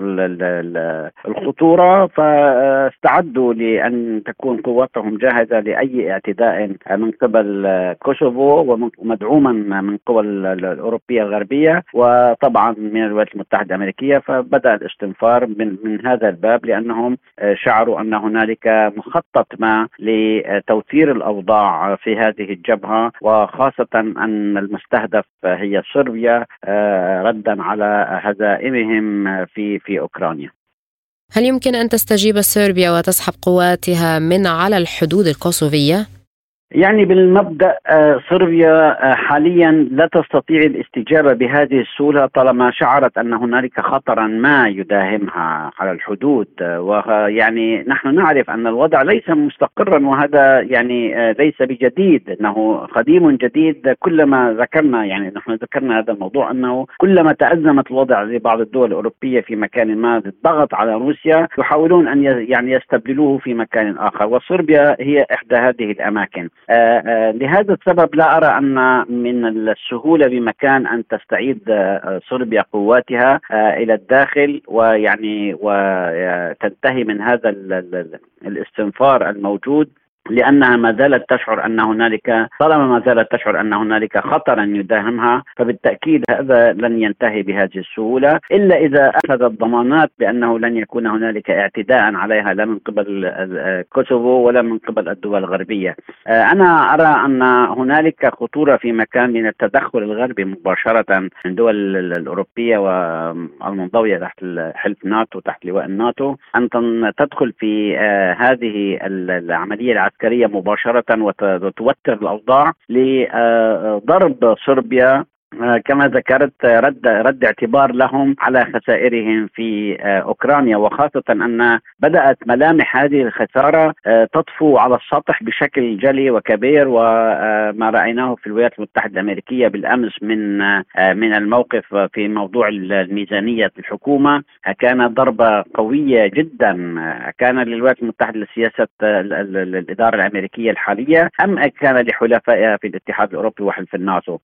S6: الخطورة فاستعدوا لأن تكون قواتهم جاهزة لأي اعتداء من قبل كوسوفو ومدعوما من قوى الأوروبية الغربية وطبعا من الولايات المتحدة الأمريكية فبدأ الاستنفار من من هذا الباب لأنهم شعروا أن هنالك مخطط ما لتوتير الأوضاع في هذه الجبهة وخاصة أن المستهدف هي صربيا ردا على هزائمهم في في أوكرانيا.
S1: هل يمكن أن تستجيب صربيا وتسحب قواتها من على الحدود الكوسوفية؟
S6: يعني بالمبدأ آه، صربيا آه، حاليا لا تستطيع الاستجابة بهذه السهولة طالما شعرت أن هنالك خطرا ما يداهمها على الحدود آه، ويعني نحن نعرف أن الوضع ليس مستقرا وهذا يعني ليس بجديد إنه قديم جديد كلما ذكرنا يعني نحن ذكرنا هذا الموضوع أنه كلما تأزمت الوضع لبعض الدول الأوروبية في مكان ما الضغط على روسيا يحاولون أن يعني يستبدلوه في مكان آخر وصربيا هي إحدى هذه الأماكن. لهذا السبب لا أرى أن من السهولة بمكان أن تستعيد آه، صربيا قواتها إلى الداخل ويعني وتنتهي من هذا الاستنفار الموجود. لأنها ما زالت تشعر أن هنالك طالما ما زالت تشعر أن هنالك خطرا يداهمها فبالتأكيد هذا لن ينتهي بهذه السهولة إلا إذا اخذت ضمانات بأنه لن يكون هنالك اعتداء عليها لا من قبل كوسوفو ولا من قبل الدول الغربية. أنا أرى أن هنالك خطورة في مكان من التدخل الغربي مباشرة من الدول الأوروبية والمنضوية تحت حلف ناتو تحت لواء الناتو ان تدخل في آه، هذه العملية العسكرية مباشرة وتوتر الأوضاع لضرب صربيا كما ذكرت آه، رد رد اعتبار لهم على خسائرهم في آه، أوكرانيا وخاصة أن بدأت ملامح هذه الخسارة تطفو على السطح بشكل جلي وكبير وما رأيناه في الولايات المتحدة الأمريكية بالأمس من من الموقف في موضوع الميزانية الحكومة. كان ضربة قوية جدا كان للولايات المتحدة لسياسة الإدارة الأمريكية الحالية أم كان لحلفائها في الاتحاد الأوروبي وحلف الناتو.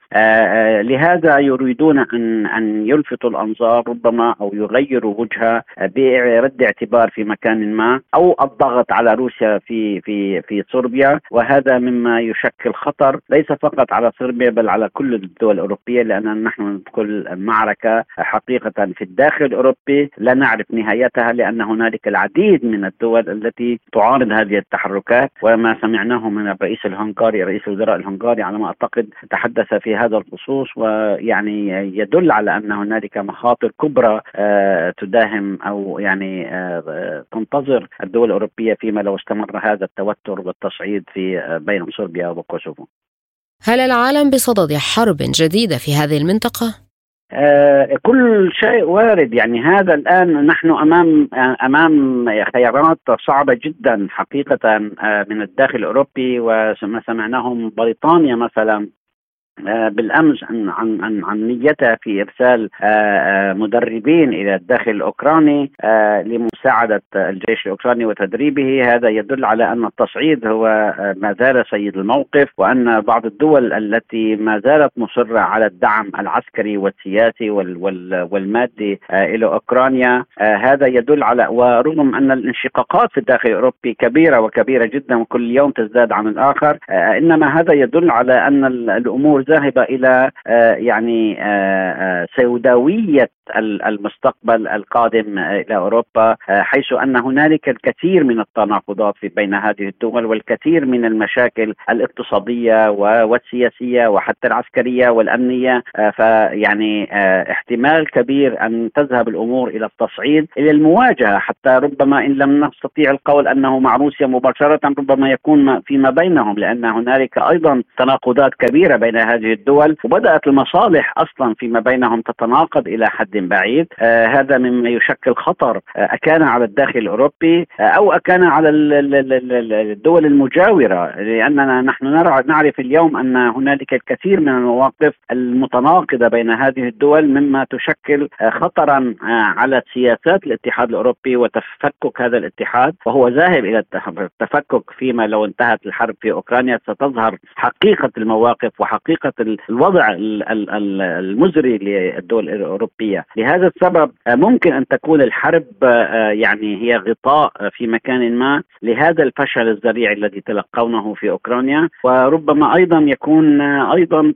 S6: لهذا يريدون ان أن يلفتوا الأنظار ربما أو يغيروا وجهها برد اعتبار في مكان ما أو الضغط على روسيا في في في صربيا. وهذا مما يشكل خطر ليس فقط على صربيا بل على كل الدول الأوروبية لأن نحن ندخل معركه حقيقة في الداخل الأوروبي. لا نعرف نهايتها لأن هنالك العديد من الدول التي تعارض هذه التحركات. وما سمعناه من الرئيس الهنغاري رئيس الوزراء الهنغاري على ما أعتقد تحدث في هذا الخصوص. و ويعني يدل على أن هنالك مخاطر كبرى آه، تداهم أو يعني آه، تنتظر الدول الأوروبية فيما لو استمر هذا التوتر والتصعيد في آه، بين صربيا وكوسوفو.
S1: هل العالم بصدد حرب جديدة في هذه المنطقة؟
S6: آه كل شيء وارد يعني هذا الآن نحن أمام أمام خيارات صعبة جدا حقيقة آه من الداخل الأوروبي وما سمعناه من بريطانيا مثلا بالأمس عن عن عن, عن نيتها في إرسال آه، آه، مدربين إلى الداخل الأوكراني لمساعدة الجيش الأوكراني وتدريبه. هذا يدل على أن التصعيد هو ما زال سيد الموقف وأن بعض الدول التي ما زالت مصرة على الدعم العسكري والسياسي والمادي إلى أوكرانيا. هذا يدل على ورغم أن الانشقاقات في الداخل الأوروبي كبيرة وكبيرة جدا وكل يوم تزداد عن الآخر إنما هذا يدل على أن الأمور ذاهبه إلى آه، يعني آه، آه، سوداوية المستقبل القادم إلى أوروبا حيث أن هنالك الكثير من التناقضات في بين هذه الدول والكثير من المشاكل الاقتصادية والسياسية وحتى العسكرية والأمنية. فيعني احتمال كبير أن تذهب الأمور إلى التصعيد إلى المواجهة. حتى ربما إن لم نستطيع القول أنه مع روسيا مباشرة ربما يكون فيما بينهم لأن هنالك أيضا تناقضات كبيرة بين هذه الدول وبدأت المصالح أصلا فيما بينهم تتناقض إلى حد بعيد. آه هذا مما يشكل خطر. آه أكان على الداخل الأوروبي آه أو أكان على الدول المجاورة. لأننا نحن نعرف اليوم أن هنالك الكثير من المواقف المتناقضة بين هذه الدول مما تشكل خطرا على سياسات الاتحاد الأوروبي وتفكك هذا الاتحاد. وهو ذاهب إلى التفكك فيما لو انتهت الحرب في أوكرانيا ستظهر حقيقة المواقف حقيقه الوضع المزري للدول الأوروبية، لهذا السبب آه، ممكن أن تكون الحرب آه، يعني هي غطاء في مكان ما لهذا الفشل الذريع الذي تلقونه في أوكرانيا. وربما أيضا يكون آه، أيضا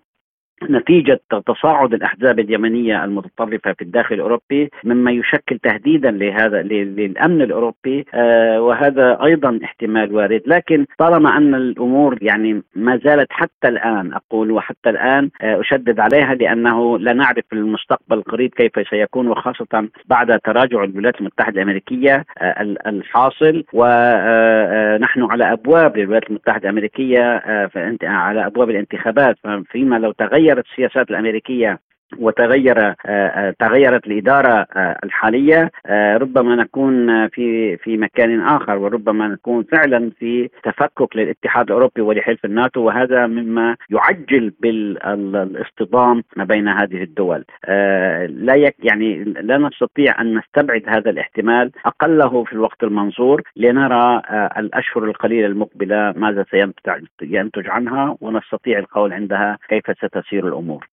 S6: نتيجة تصاعد الأحزاب اليمنية المتطرفة في الداخل الأوروبي مما يشكل تهديدا لهذا للأمن الأوروبي آه وهذا أيضا احتمال وارد. لكن طالما أن الأمور يعني ما زالت حتى الآن أقول وحتى الآن آه أشدد عليها لأنه لا نعرف المستقبل القريب كيف سيكون وخاصة بعد تراجع الولايات المتحدة الأمريكية آه الحاصل. ونحن على أبواب الولايات المتحدة الأمريكية على أبواب الانتخابات. فيما لو تغير تغيرت السياسات الأمريكية وتغير آه، آه، تغيرت الإدارة آه، الحالية. ربما نكون في في مكان آخر وربما نكون فعلا في تفكك للاتحاد الأوروبي ولحلف الناتو وهذا مما يعجل بالإصطدام ما بين هذه الدول. لا يك يعني لا نستطيع أن نستبعد هذا الاحتمال أقله في الوقت المنظور لنرى الأشهر القليلة المقبلة ماذا سينتج عنها ونستطيع القول عندها كيف ستسير الأمور.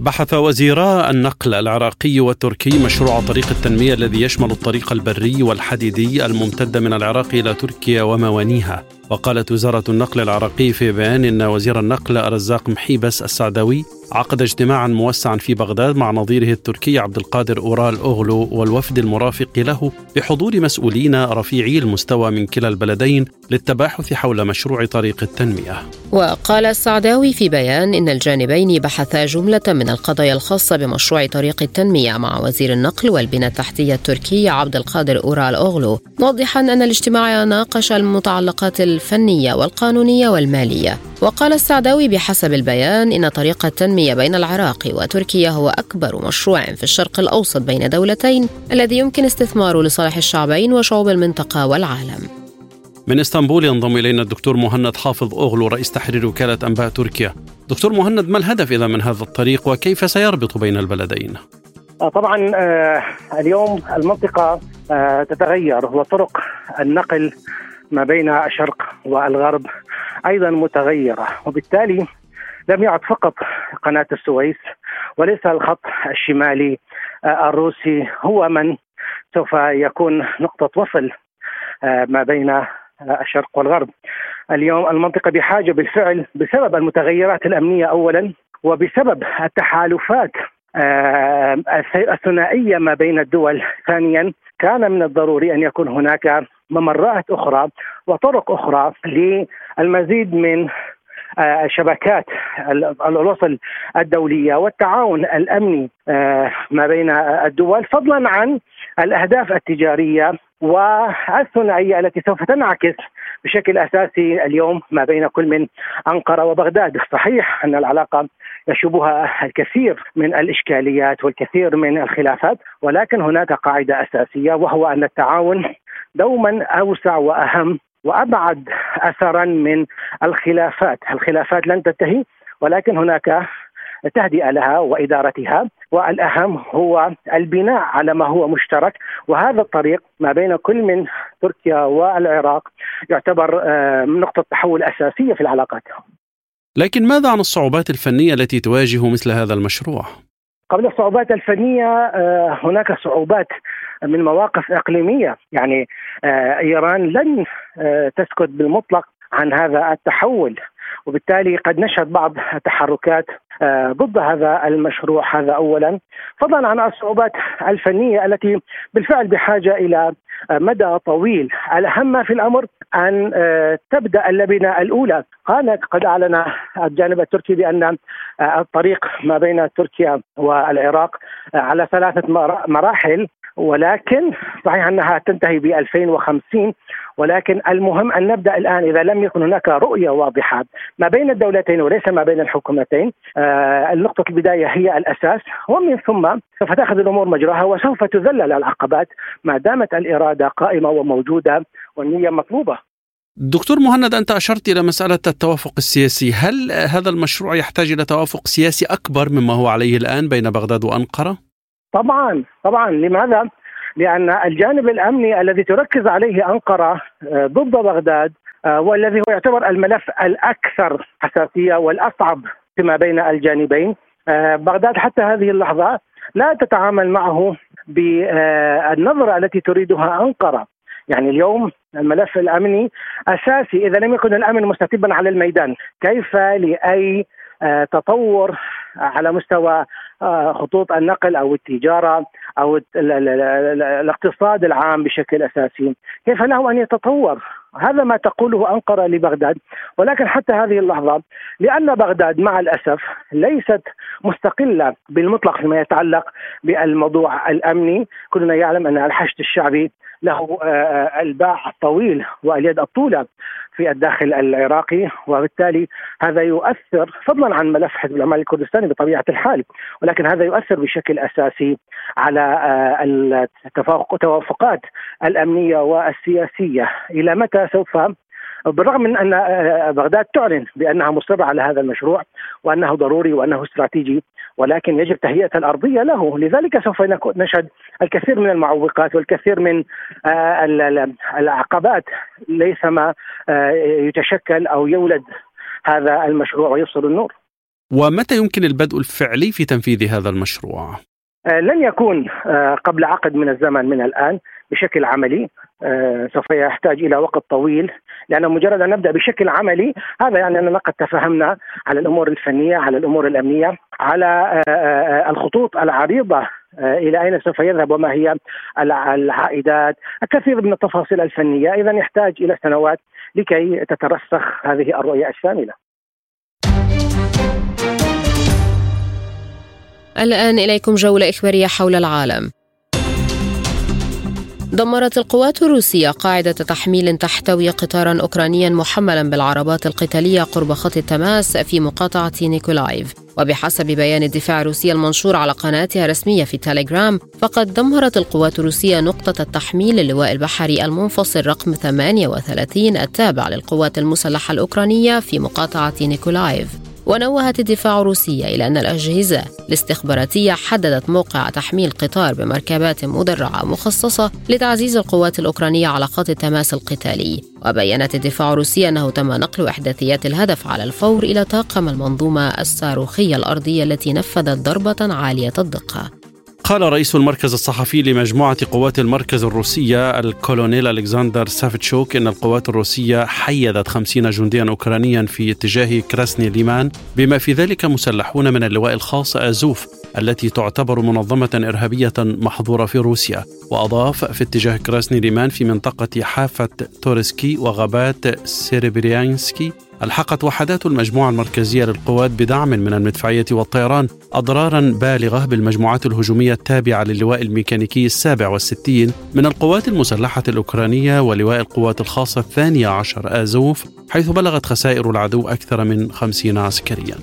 S2: بحث وزيرا النقل العراقي والتركي مشروع طريق التنمية الذي يشمل الطريق البري والحديدي الممتد من العراق إلى تركيا وموانيها. وقالت وزارة النقل العراقي في بيان إن وزير النقل رزاق محيبس السعداوي عقد اجتماعا موسعا في بغداد مع نظيره التركي عبد القادر أورال أوغلو والوفد المرافق له بحضور مسؤولين رفيعي المستوى من كلا البلدين للتباحث حول مشروع طريق التنمية.
S1: وقال السعداوي في بيان إن الجانبين بحثا جملة من القضايا الخاصة بمشروع طريق التنمية مع وزير النقل والبنى التحتية التركي عبد القادر أورال أوغلو موضحا أن الاجتماع ناقش المتعلقات الفنية والقانونية والمالية. وقال السعداوي بحسب البيان إن طريق التنمية بين العراق وتركيا هو أكبر مشروع في الشرق الأوسط بين دولتين الذي يمكن استثماره لصالح الشعبين وشعوب المنطقة والعالم
S2: من إسطنبول ينضم إلينا الدكتور مهند حافظ اوغلو رئيس تحرير وكالة أنباء تركيا. دكتور مهند ما الهدف إذا من هذا الطريق وكيف سيربط بين البلدين؟
S7: آه، طبعا آه، اليوم المنطقة آه، تتغير وطرق النقل ما بين الشرق والغرب أيضا متغيرة وبالتالي لم يعد فقط قناة السويس وليس الخط الشمالي الروسي هو من سوف يكون نقطة وصل ما بين الشرق والغرب. اليوم المنطقة بحاجة بالفعل بسبب المتغيرات الأمنية اولا وبسبب التحالفات الثنائية ما بين الدول ثانيا كان من الضروري أن يكون هناك ممرات أخرى وطرق أخرى للمزيد من شبكات الوصل الدولية والتعاون الأمني ما بين الدول فضلا عن الأهداف التجارية والثنائية التي سوف تنعكس بشكل أساسي اليوم ما بين كل من أنقرة وبغداد، صحيح أن العلاقة يشوبها الكثير من الإشكاليات والكثير من الخلافات، ولكن هناك قاعدة أساسية وهو أن التعاون دوما أوسع وأهم وأبعد اثرا من الخلافات، الخلافات لن تنتهي ولكن هناك تهدئة لها وإدارتها والأهم هو البناء على ما هو مشترك وهذا الطريق ما بين كل من تركيا والعراق يعتبر نقطة تحول أساسية في العلاقات.
S2: لكن ماذا عن الصعوبات الفنية التي تواجه مثل هذا المشروع؟
S7: قبل الصعوبات الفنية هناك صعوبات من مواقف إقليمية، يعني إيران لن تسكت بالمطلق عن هذا التحول. وبالتالي قد نشهد بعض التحركات ضد هذا المشروع هذا اولا. فضلا عن الصعوبات الفنية التي بالفعل بحاجة إلى مدى طويل. الأهم في الأمر أن تبدأ اللبنة الأولى. كان قد أعلن الجانب التركي بأن الطريق ما بين تركيا والعراق على ثلاثة مراحل. ولكن صحيح أنها تنتهي ب 2050 ولكن المهم أن نبدأ الآن إذا لم يكن هناك رؤية واضحة ما بين الدولتين وليس ما بين الحكومتين. آه النقطة البداية هي الأساس ومن ثم سوف تأخذ الأمور مجراها وسوف تذلل العقبات ما دامت الإرادة قائمة وموجودة والنية مطلوبة.
S2: دكتور مهند أنت أشرت إلى مسألة التوافق السياسي، هل هذا المشروع يحتاج إلى توافق سياسي أكبر مما هو عليه الآن بين بغداد وأنقرة؟
S7: طبعا طبعا. لماذا؟ لأن الجانب الأمني الذي تركز عليه أنقرة ضد بغداد والذي هو يعتبر الملف الأكثر حساسية والأصعب فيما بين الجانبين. بغداد حتى هذه اللحظة لا تتعامل معه بالنظره التي تريدها أنقرة. يعني اليوم الملف الأمني أساسي إذا لم يكن الأمن مستتبا على الميدان كيف لأي تطور على مستوى خطوط النقل أو التجارة أو الاقتصاد العام بشكل أساسي، كيف له أن يتطور؟ هذا ما تقوله أنقرة لبغداد، ولكن حتى هذه اللحظة لأن بغداد مع الأسف ليست مستقلة بالمطلق فيما يتعلق بالموضوع الأمني، كلنا يعلم أن الحشد الشعبي له الباع الطويل واليد الطولة في الداخل العراقي وبالتالي هذا يؤثر فضلا عن ملف حزب العمال الكردستاني بطبيعة الحال ولكن هذا يؤثر بشكل أساسي على التوافقات الأمنية والسياسية. إلى متى سوف؟ بالرغم من أن بغداد تعلن بأنها مصرة على هذا المشروع وأنه ضروري وأنه استراتيجي ولكن يجب تهيئة الأرضية له، لذلك سوف نشهد الكثير من المعوقات والكثير من العقبات ليس ما يتشكل أو يولد هذا المشروع ويبصر النور.
S2: ومتى يمكن البدء الفعلي في تنفيذ هذا المشروع؟
S7: آه، لن يكون آه، قبل عقد من الزمن من الآن بشكل عملي آه، سوف يحتاج إلى وقت طويل لأنه مجرد أن نبدأ بشكل عملي هذا يعني أننا قد تفهمنا على الأمور الفنية على الأمور الأمنية على الخطوط العريضة إلى أين سوف يذهب وما هي العائدات. الكثير من التفاصيل الفنية إذا يحتاج إلى سنوات لكي تترسخ هذه الرؤية الشاملة.
S1: الآن إليكم جولة إخبارية حول العالم. دمرت القوات الروسية قاعدة تحميل تحتوي قطارا أوكرانيا محملا بالعربات القتالية قرب خط التماس في مقاطعة نيكولايف. وبحسب بيان الدفاع الروسي المنشور على قناتها الرسمية في تيليجرام فقد دمرت القوات الروسية نقطة التحميل للواء البحري المنفصل رقم 38 التابع للقوات المسلحة الأوكرانية في مقاطعة نيكولايف. ونوهت الدفاع الروسي إلى أن الأجهزة الاستخباراتية حددت موقع تحميل قطار بمركبات مدرعة مخصصة لتعزيز القوات الأوكرانية على خط التماس القتالي. وبينت الدفاع الروسي أنه تم نقل إحداثيات الهدف على الفور إلى طاقم المنظومة الصاروخية الأرضية التي نفذت ضربة عالية الدقة.
S2: قال رئيس المركز الصحفي لمجموعة قوات المركز الروسية الكولونيل ألكسندر سافتشوك أن القوات الروسية حيدت خمسين جنديا أوكرانيا في اتجاه كراسني ليمان بما في ذلك مسلحون من اللواء الخاص أزوف التي تعتبر منظمة إرهابية محظورة في روسيا. وأضاف في اتجاه كراسني ليمان في منطقة حافة تورسكي وغابات سيربريانسكي ألحقت وحدات المجموعة المركزية للقوات بدعم من المدفعية والطيران أضرارا بالغة بالمجموعات الهجومية التابعة للواء الميكانيكي السابع والستين من القوات المسلحة الأوكرانية ولواء القوات الخاصة الثانية عشر آزوف حيث بلغت خسائر العدو أكثر من خمسين عسكريا.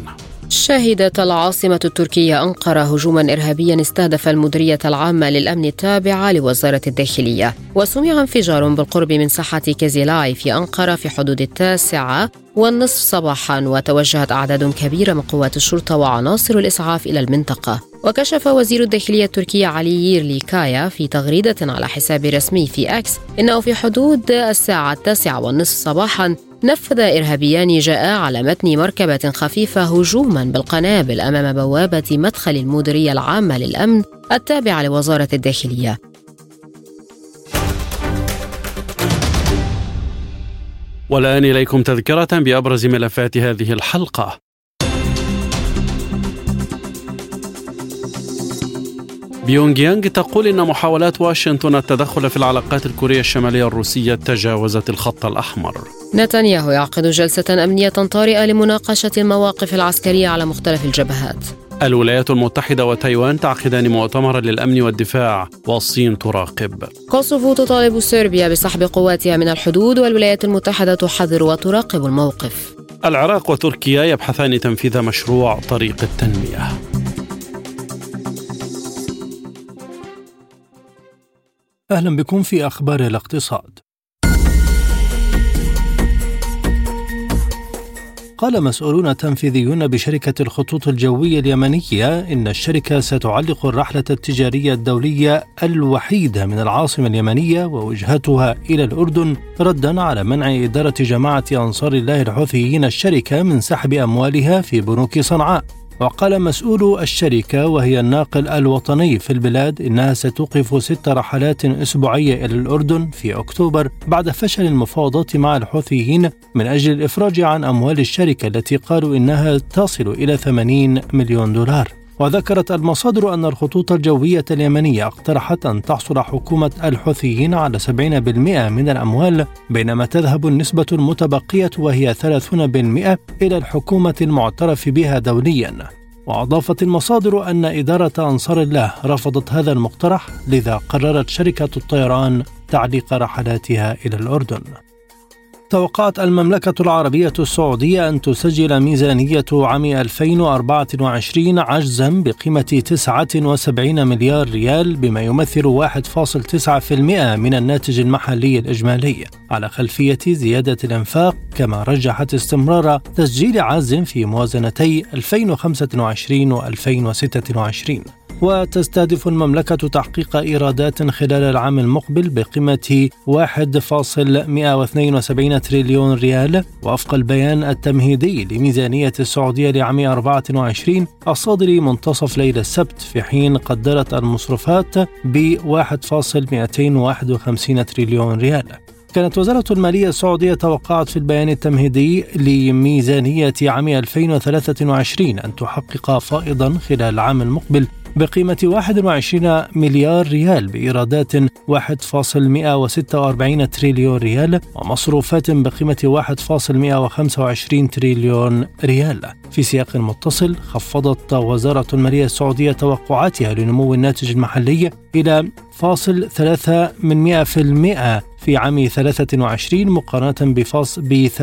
S1: شهدت العاصمة التركية أنقرة هجوما إرهابيا استهدف المديرية العامة للأمن التابعة لوزارة الداخلية. وسمع انفجار بالقرب من ساحة كيزيلاي في أنقرة في حدود التاسعة والنصف صباحا وتوجهت أعداد كبيرة من قوات الشرطة وعناصر الإسعاف إلى المنطقة. وكشف وزير الداخلية التركي علي ييرليكايا في تغريدة على حساب رسمي في أكس إنه في حدود الساعة التاسعة والنصف صباحا نفذ إرهابيان جاء على متن مركبة خفيفة هجوما بالقنابل أمام بوابة مدخل المديرية العامة للأمن التابعة لوزارة الداخلية.
S2: والآن إليكم تذكرة بأبرز ملفات هذه الحلقة. بيونغ يانغ تقول إن محاولات واشنطن التدخل في العلاقات الكورية الشمالية الروسية تجاوزت الخط الأحمر.
S1: نتنياهو يعقد جلسة أمنية طارئة لمناقشة المواقف العسكرية على مختلف الجبهات.
S2: الولايات المتحدة وتايوان تعقدان مؤتمرا للأمن والدفاع والصين تراقب.
S1: كوسوفو تطالب صربيا بسحب قواتها من الحدود والولايات المتحدة تحذر وتراقب الموقف.
S2: العراق وتركيا يبحثان تنفيذ مشروع طريق التنمية.
S8: أهلا بكم في أخبار الاقتصاد. قال مسؤولون تنفيذيون بشركة الخطوط الجوية اليمنية إن الشركة ستعلق الرحلة التجارية الدولية الوحيدة من العاصمة اليمنية ووجهتها إلى الأردن ردا على منع إدارة جماعة أنصار الله الحوثيين الشركة من سحب أموالها في بنوك صنعاء. وقال مسؤول الشركة وهي الناقل الوطني في البلاد إنها ستوقف ست رحلات أسبوعية إلى الأردن في أكتوبر بعد فشل المفاوضات مع الحوثيين من أجل الإفراج عن أموال الشركة التي قالوا إنها تصل إلى 80 مليون دولار. وذكرت المصادر أن الخطوط الجوية اليمنية اقترحت أن تحصل حكومة الحوثيين على 70% من الأموال بينما تذهب النسبة المتبقية وهي 30% إلى الحكومة المعترف بها دوليا. وأضافت المصادر أن إدارة أنصار الله رفضت هذا المقترح لذا قررت شركة الطيران تعليق رحلاتها إلى الأردن. توقعت المملكة العربية السعودية أن تسجل ميزانية عام 2024 عجزا بقيمة 79 مليار ريال بما يمثل 1.9% من الناتج المحلي الإجمالي على خلفية زيادة الإنفاق كما رجحت استمرار تسجيل عجز في موازنتي 2025 و 2026 وتستهدف المملكة تحقيق إيرادات خلال العام المقبل بقيمة 1.172 تريليون ريال. وفق البيان التمهيدي لميزانية السعودية لعام 24 الصادر منتصف ليلة السبت في حين قدرت المصروفات ب 1.251 تريليون ريال. كانت وزارة المالية السعودية توقعت في البيان التمهيدي لميزانية عام 2023 أن تحقق فائضا خلال العام المقبل بقيمة 21 مليار ريال بإيرادات 1.146 تريليون ريال ومصروفات بقيمة 1.125 تريليون ريال. في سياق متصل خفضت وزارة المالية السعودية توقعاتها لنمو الناتج المحلي إلى فاصل ثلاثة من مئة في المئة في عام 23 مقارنة ب 3.1%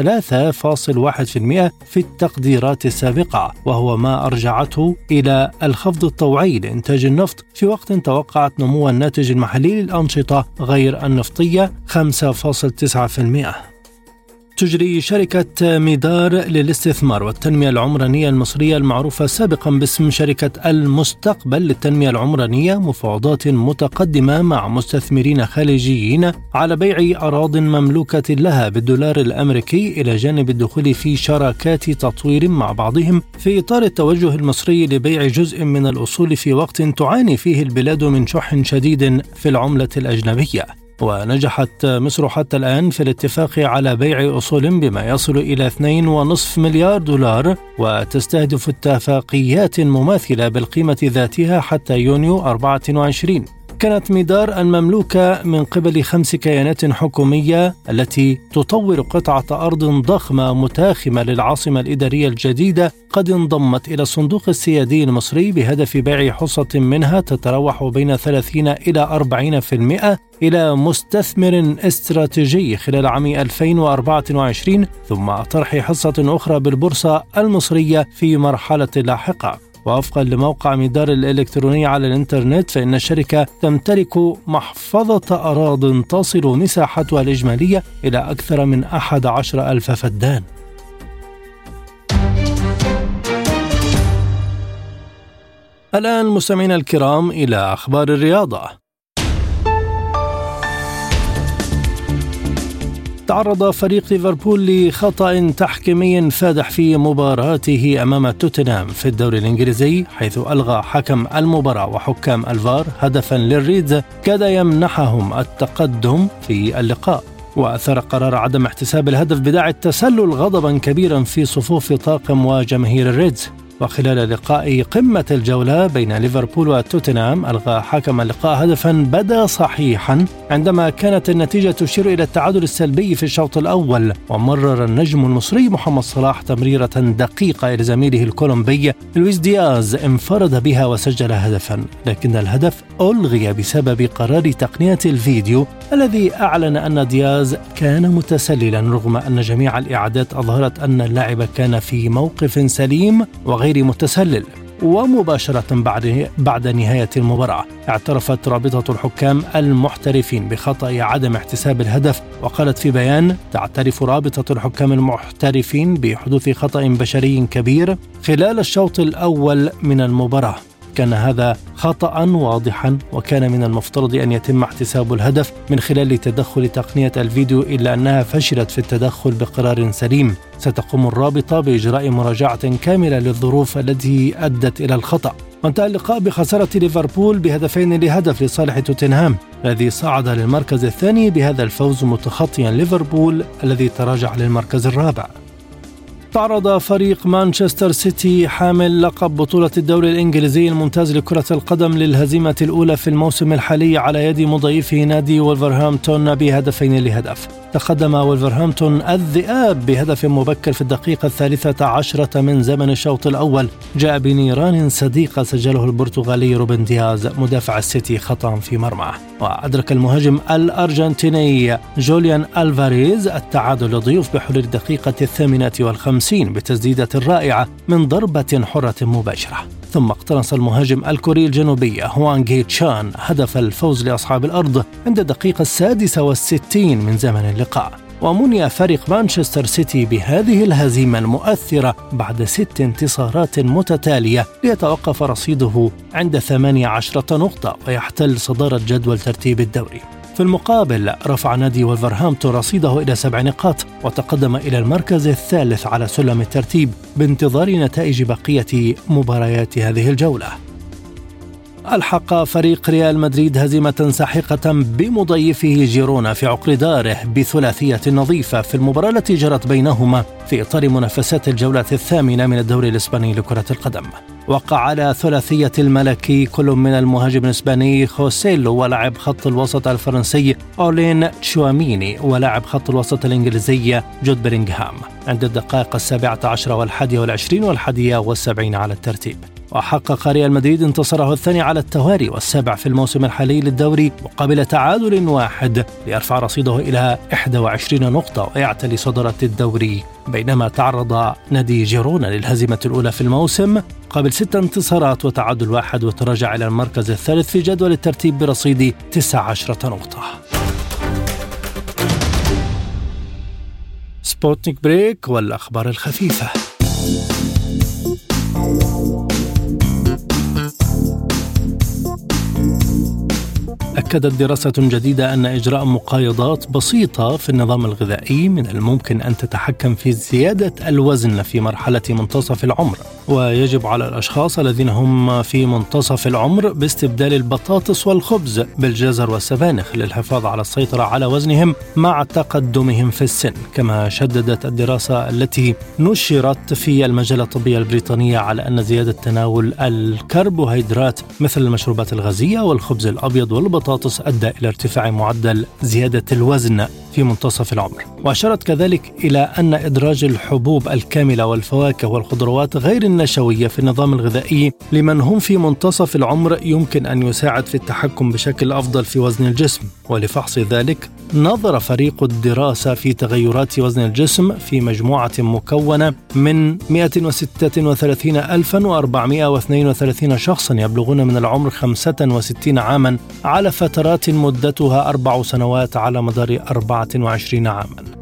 S8: في التقديرات السابقة وهو ما أرجعته إلى الخفض الطوعي لإنتاج النفط في وقت توقعت نمو الناتج المحلي للأنشطة غير النفطية 5.9% تجري شركة ميدار للاستثمار والتنمية العمرانية المصرية المعروفة سابقا باسم شركة المستقبل للتنمية العمرانية مفاوضات متقدمة مع مستثمرين خارجيين على بيع أراض مملوكة لها بالدولار الأمريكي إلى جانب الدخول في شراكات تطوير مع بعضهم. في إطار التوجه المصري لبيع جزء من الأصول في وقت تعاني فيه البلاد من شح شديد في العملة الأجنبية. ونجحت مصر حتى الآن في الاتفاق على بيع أصول بما يصل إلى 2.5 مليار دولار وتستهدف اتفاقيات مماثلة بالقيمة ذاتها حتى يونيو 24 كانت ميدار المملوكة من قبل خمس كيانات حكومية التي تطور قطعة أرض ضخمة متاخمة للعاصمة الإدارية الجديدة قد انضمت إلى الصندوق السيادي المصري بهدف بيع حصة منها تتراوح بين 30 إلى 40% إلى مستثمر استراتيجي خلال عام 2024 ثم طرح حصة أخرى بالبورصة المصرية في مرحلة لاحقة. ووفقا لموقع مدار الإلكتروني على الإنترنت فإن الشركة تمتلك محفظة أراض تصل مساحتها الإجمالية إلى أكثر من 11 ألف فدان. الآن مستمعينا الكرام إلى أخبار الرياضة. تعرض فريق ليفربول لخطأ تحكيمي فادح في مباراته أمام توتنهام في الدوري الإنجليزي حيث ألغى حكم المباراة وحكام الفار هدفا للريدز كاد يمنحهم التقدم في اللقاء. وأثار قرار عدم احتساب الهدف بداعي التسلل غضبا كبيرا في صفوف طاقم وجماهير الريدز. وخلال لقاء قمة الجولة بين ليفربول وتوتنهام ألغى حكم اللقاء هدفا بدا صحيحا عندما كانت النتيجة تشير إلى التعادل السلبي في الشوط الأول ومرر النجم المصري محمد صلاح تمريرة دقيقة إلى زميله الكولومبي لويس دياز انفرد بها وسجل هدفا. لكن الهدف ألغي بسبب قرار تقنية الفيديو الذي أعلن أن دياز كان متسللا رغم أن جميع الإعادات أظهرت أن اللاعب كان في موقف سليم وغير متسلل ومباشرة بعد بعد نهاية المباراة اعترفت رابطة الحكام المحترفين بخطأ عدم احتساب الهدف وقالت في بيان تعترف رابطة الحكام المحترفين بحدوث خطأ بشري كبير خلال الشوط الأول من المباراة. كان هذا خطأ واضحا وكان من المفترض أن يتم احتساب الهدف من خلال تدخل تقنية الفيديو إلا أنها فشلت في التدخل بقرار سليم. ستقوم الرابطة بإجراء مراجعة كاملة للظروف التي أدت إلى الخطأ. وانتهى اللقاء بخسارة ليفربول بهدفين لهدف لصالح توتنهام. الذي صعد للمركز الثاني بهذا الفوز متخطيا ليفربول الذي تراجع للمركز الرابع. تعرض فريق مانشستر سيتي حامل لقب بطولة الدوري الإنجليزي الممتاز لكرة القدم للهزيمة الأولى في الموسم الحالي على يد مضيفه نادي ولفرهامبتون بهدفين لهدف. تقدم ولفرهامبتون الذئاب بهدف مبكر في الدقيقة الثالثة عشرة من زمن الشوط الأول. جاء بنيران صديقة سجله البرتغالي روبن دياز مدافع السيتي خطأ في مرماه. وأدرك المهاجم الأرجنتيني جوليان ألفاريز التعادل للضيوف بحلول الدقيقة الثامنة والخمسين بتسديدة رائعة من ضربة حرة مباشرة. ثم اقتنص المهاجم الكوري الجنوبي هوانغ هي تشان هدف الفوز لأصحاب الأرض عند الدقيقة السادسة والستين من زمن اللقاء. ومني فريق مانشستر سيتي بهذه الهزيمة المؤثرة بعد ست انتصارات متتالية ليتوقف رصيده عند 18 نقطة ويحتل صدارة جدول ترتيب الدوري. في المقابل رفع نادي ولفرهامبتون رصيده إلى سبع نقاط وتقدم إلى المركز الثالث على سلم الترتيب بانتظار نتائج بقية مباريات هذه الجولة. ألحق فريق ريال مدريد هزيمة ساحقة بمضيفه جيرونا في عقر داره بثلاثية نظيفة في المباراة التي جرت بينهما في إطار منافسات الجولة الثامنة من الدوري الإسباني لكرة القدم. وقع على ثلاثية الملكي كل من المهاجم الإسباني خوسيلو ولاعب خط الوسط الفرنسي أولين تشواميني ولاعب خط الوسط الإنجليزي جود بيرينغهام عند الدقائق السابعة عشر والحادية والعشرين والحادية والسبعين على الترتيب. وحقق ريال مدريد انتصاره الثاني على التوالي والسابع في الموسم الحالي للدوري مقابل تعادل واحد ليرفع رصيده إلى 21 نقطة ويعتلي صدارة الدوري بينما تعرض نادي جيرونا للهزيمة الأولى في الموسم قبل ست انتصارات وتعادل واحد وتراجع إلى المركز الثالث في جدول الترتيب برصيد 19 نقطة. سبوتنيك بريك والأخبار الخفيفة. أكدت دراسة جديدة أن إجراء مقايضات بسيطة في النظام الغذائي من الممكن أن تتحكم في زيادة الوزن في مرحلة منتصف العمر. ويجب على الأشخاص الذين هم في منتصف العمر باستبدال البطاطس والخبز بالجزر والسبانخ للحفاظ على السيطرة على وزنهم مع تقدمهم في السن كما شددت الدراسة التي نشرت في المجلة الطبية البريطانية على أن زيادة تناول الكربوهيدرات مثل المشروبات الغازية والخبز الأبيض والبطاطس أدى إلى ارتفاع معدل زيادة الوزن في منتصف العمر. وأشارت كذلك إلى أن إدراج الحبوب الكاملة والفواكه والخضروات غير النشوية في النظام الغذائي لمن هم في منتصف العمر يمكن أن يساعد في التحكم بشكل أفضل في وزن الجسم. ولفحص ذلك نظر فريق الدراسة في تغيرات وزن الجسم في مجموعة مكونة من 133432 شخصا يبلغون من العمر 65 عاما على فترات مدتها أربع سنوات على مدار 24 عاما.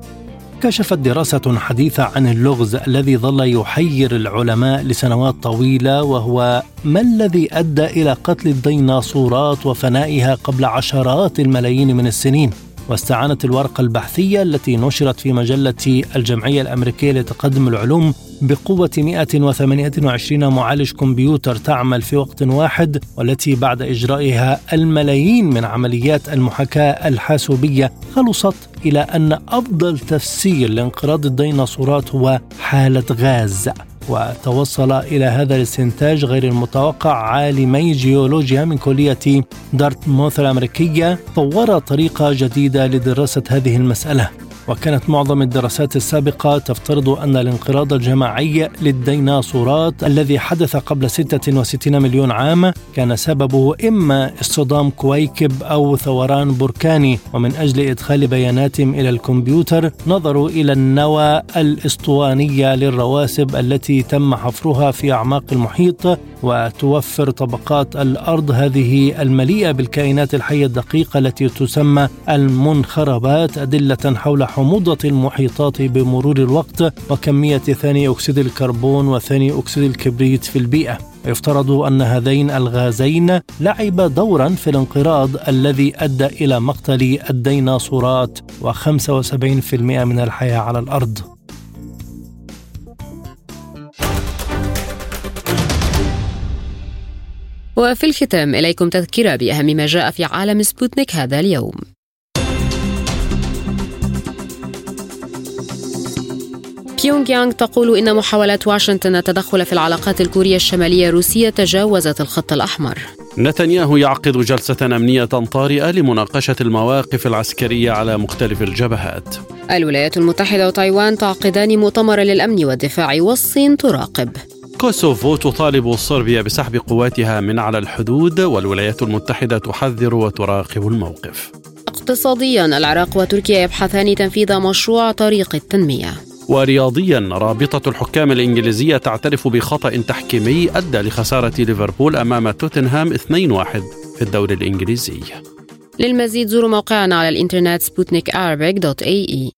S8: كشفت دراسة حديثة عن اللغز الذي ظل يحير العلماء لسنوات طويلة وهو ما الذي أدى إلى قتل الديناصورات وفنائها قبل عشرات الملايين من السنين؟ واستعانت الورقة البحثية التي نشرت في مجلة الجمعية الأمريكية لتقدم العلوم بقوة 128 معالج كمبيوتر تعمل في وقت واحد والتي بعد إجرائها الملايين من عمليات المحاكاة الحاسوبية خلصت إلى أن أفضل تفسير لانقراض الديناصورات هو حالة غاز. وتوصل إلى هذا الاستنتاج غير المتوقع عالمي جيولوجيا من كلية دارتموث الأمريكية طورا طريقة جديدة لدراسة هذه المسألة. وكانت معظم الدراسات السابقة تفترض أن الانقراض الجماعي للديناصورات الذي حدث قبل 66 مليون عام كان سببه إما اصطدام كويكب أو ثوران بركاني ومن أجل إدخال بياناتهم إلى الكمبيوتر نظروا إلى النوى الإسطوانية للرواسب التي تم حفرها في أعماق المحيط وتوفر طبقات الأرض هذه المليئة بالكائنات الحية الدقيقة التي تسمى المنخربات أدلة حول حموضة المحيطات بمرور الوقت وكمية ثاني أكسيد الكربون وثاني أكسيد الكبريت في البيئة. يفترض أن هذين الغازين لعب دورا في الانقراض الذي أدى إلى مقتل الديناصورات و75% من الحياة على الأرض.
S1: وفي الختام إليكم تذكرة بأهم ما جاء في عالم سبوتنيك هذا اليوم. بيونغ يانغ تقول إن محاولات واشنطن التدخل في العلاقات الكورية الشمالية الروسية تجاوزت الخط الأحمر.
S2: نتنياهو يعقد جلسة أمنية طارئة لمناقشة المواقف العسكرية على مختلف الجبهات.
S1: الولايات المتحدة وتايوان تعقدان مؤتمر للأمن والدفاع والصين تراقب.
S2: كوسوفو تطالب صربيا بسحب قواتها من على الحدود والولايات المتحدة تحذر وتراقب الموقف.
S1: اقتصاديا العراق وتركيا يبحثان تنفيذ مشروع طريق التنمية.
S2: ورياضيا رابطة الحكام الإنجليزية تعترف بخطأ تحكيمي أدى لخسارة ليفربول أمام توتنهام 2-1 في الدوري الإنجليزي.
S1: للمزيد زوروا موقعنا على الإنترنت سبوتنيك dot AE.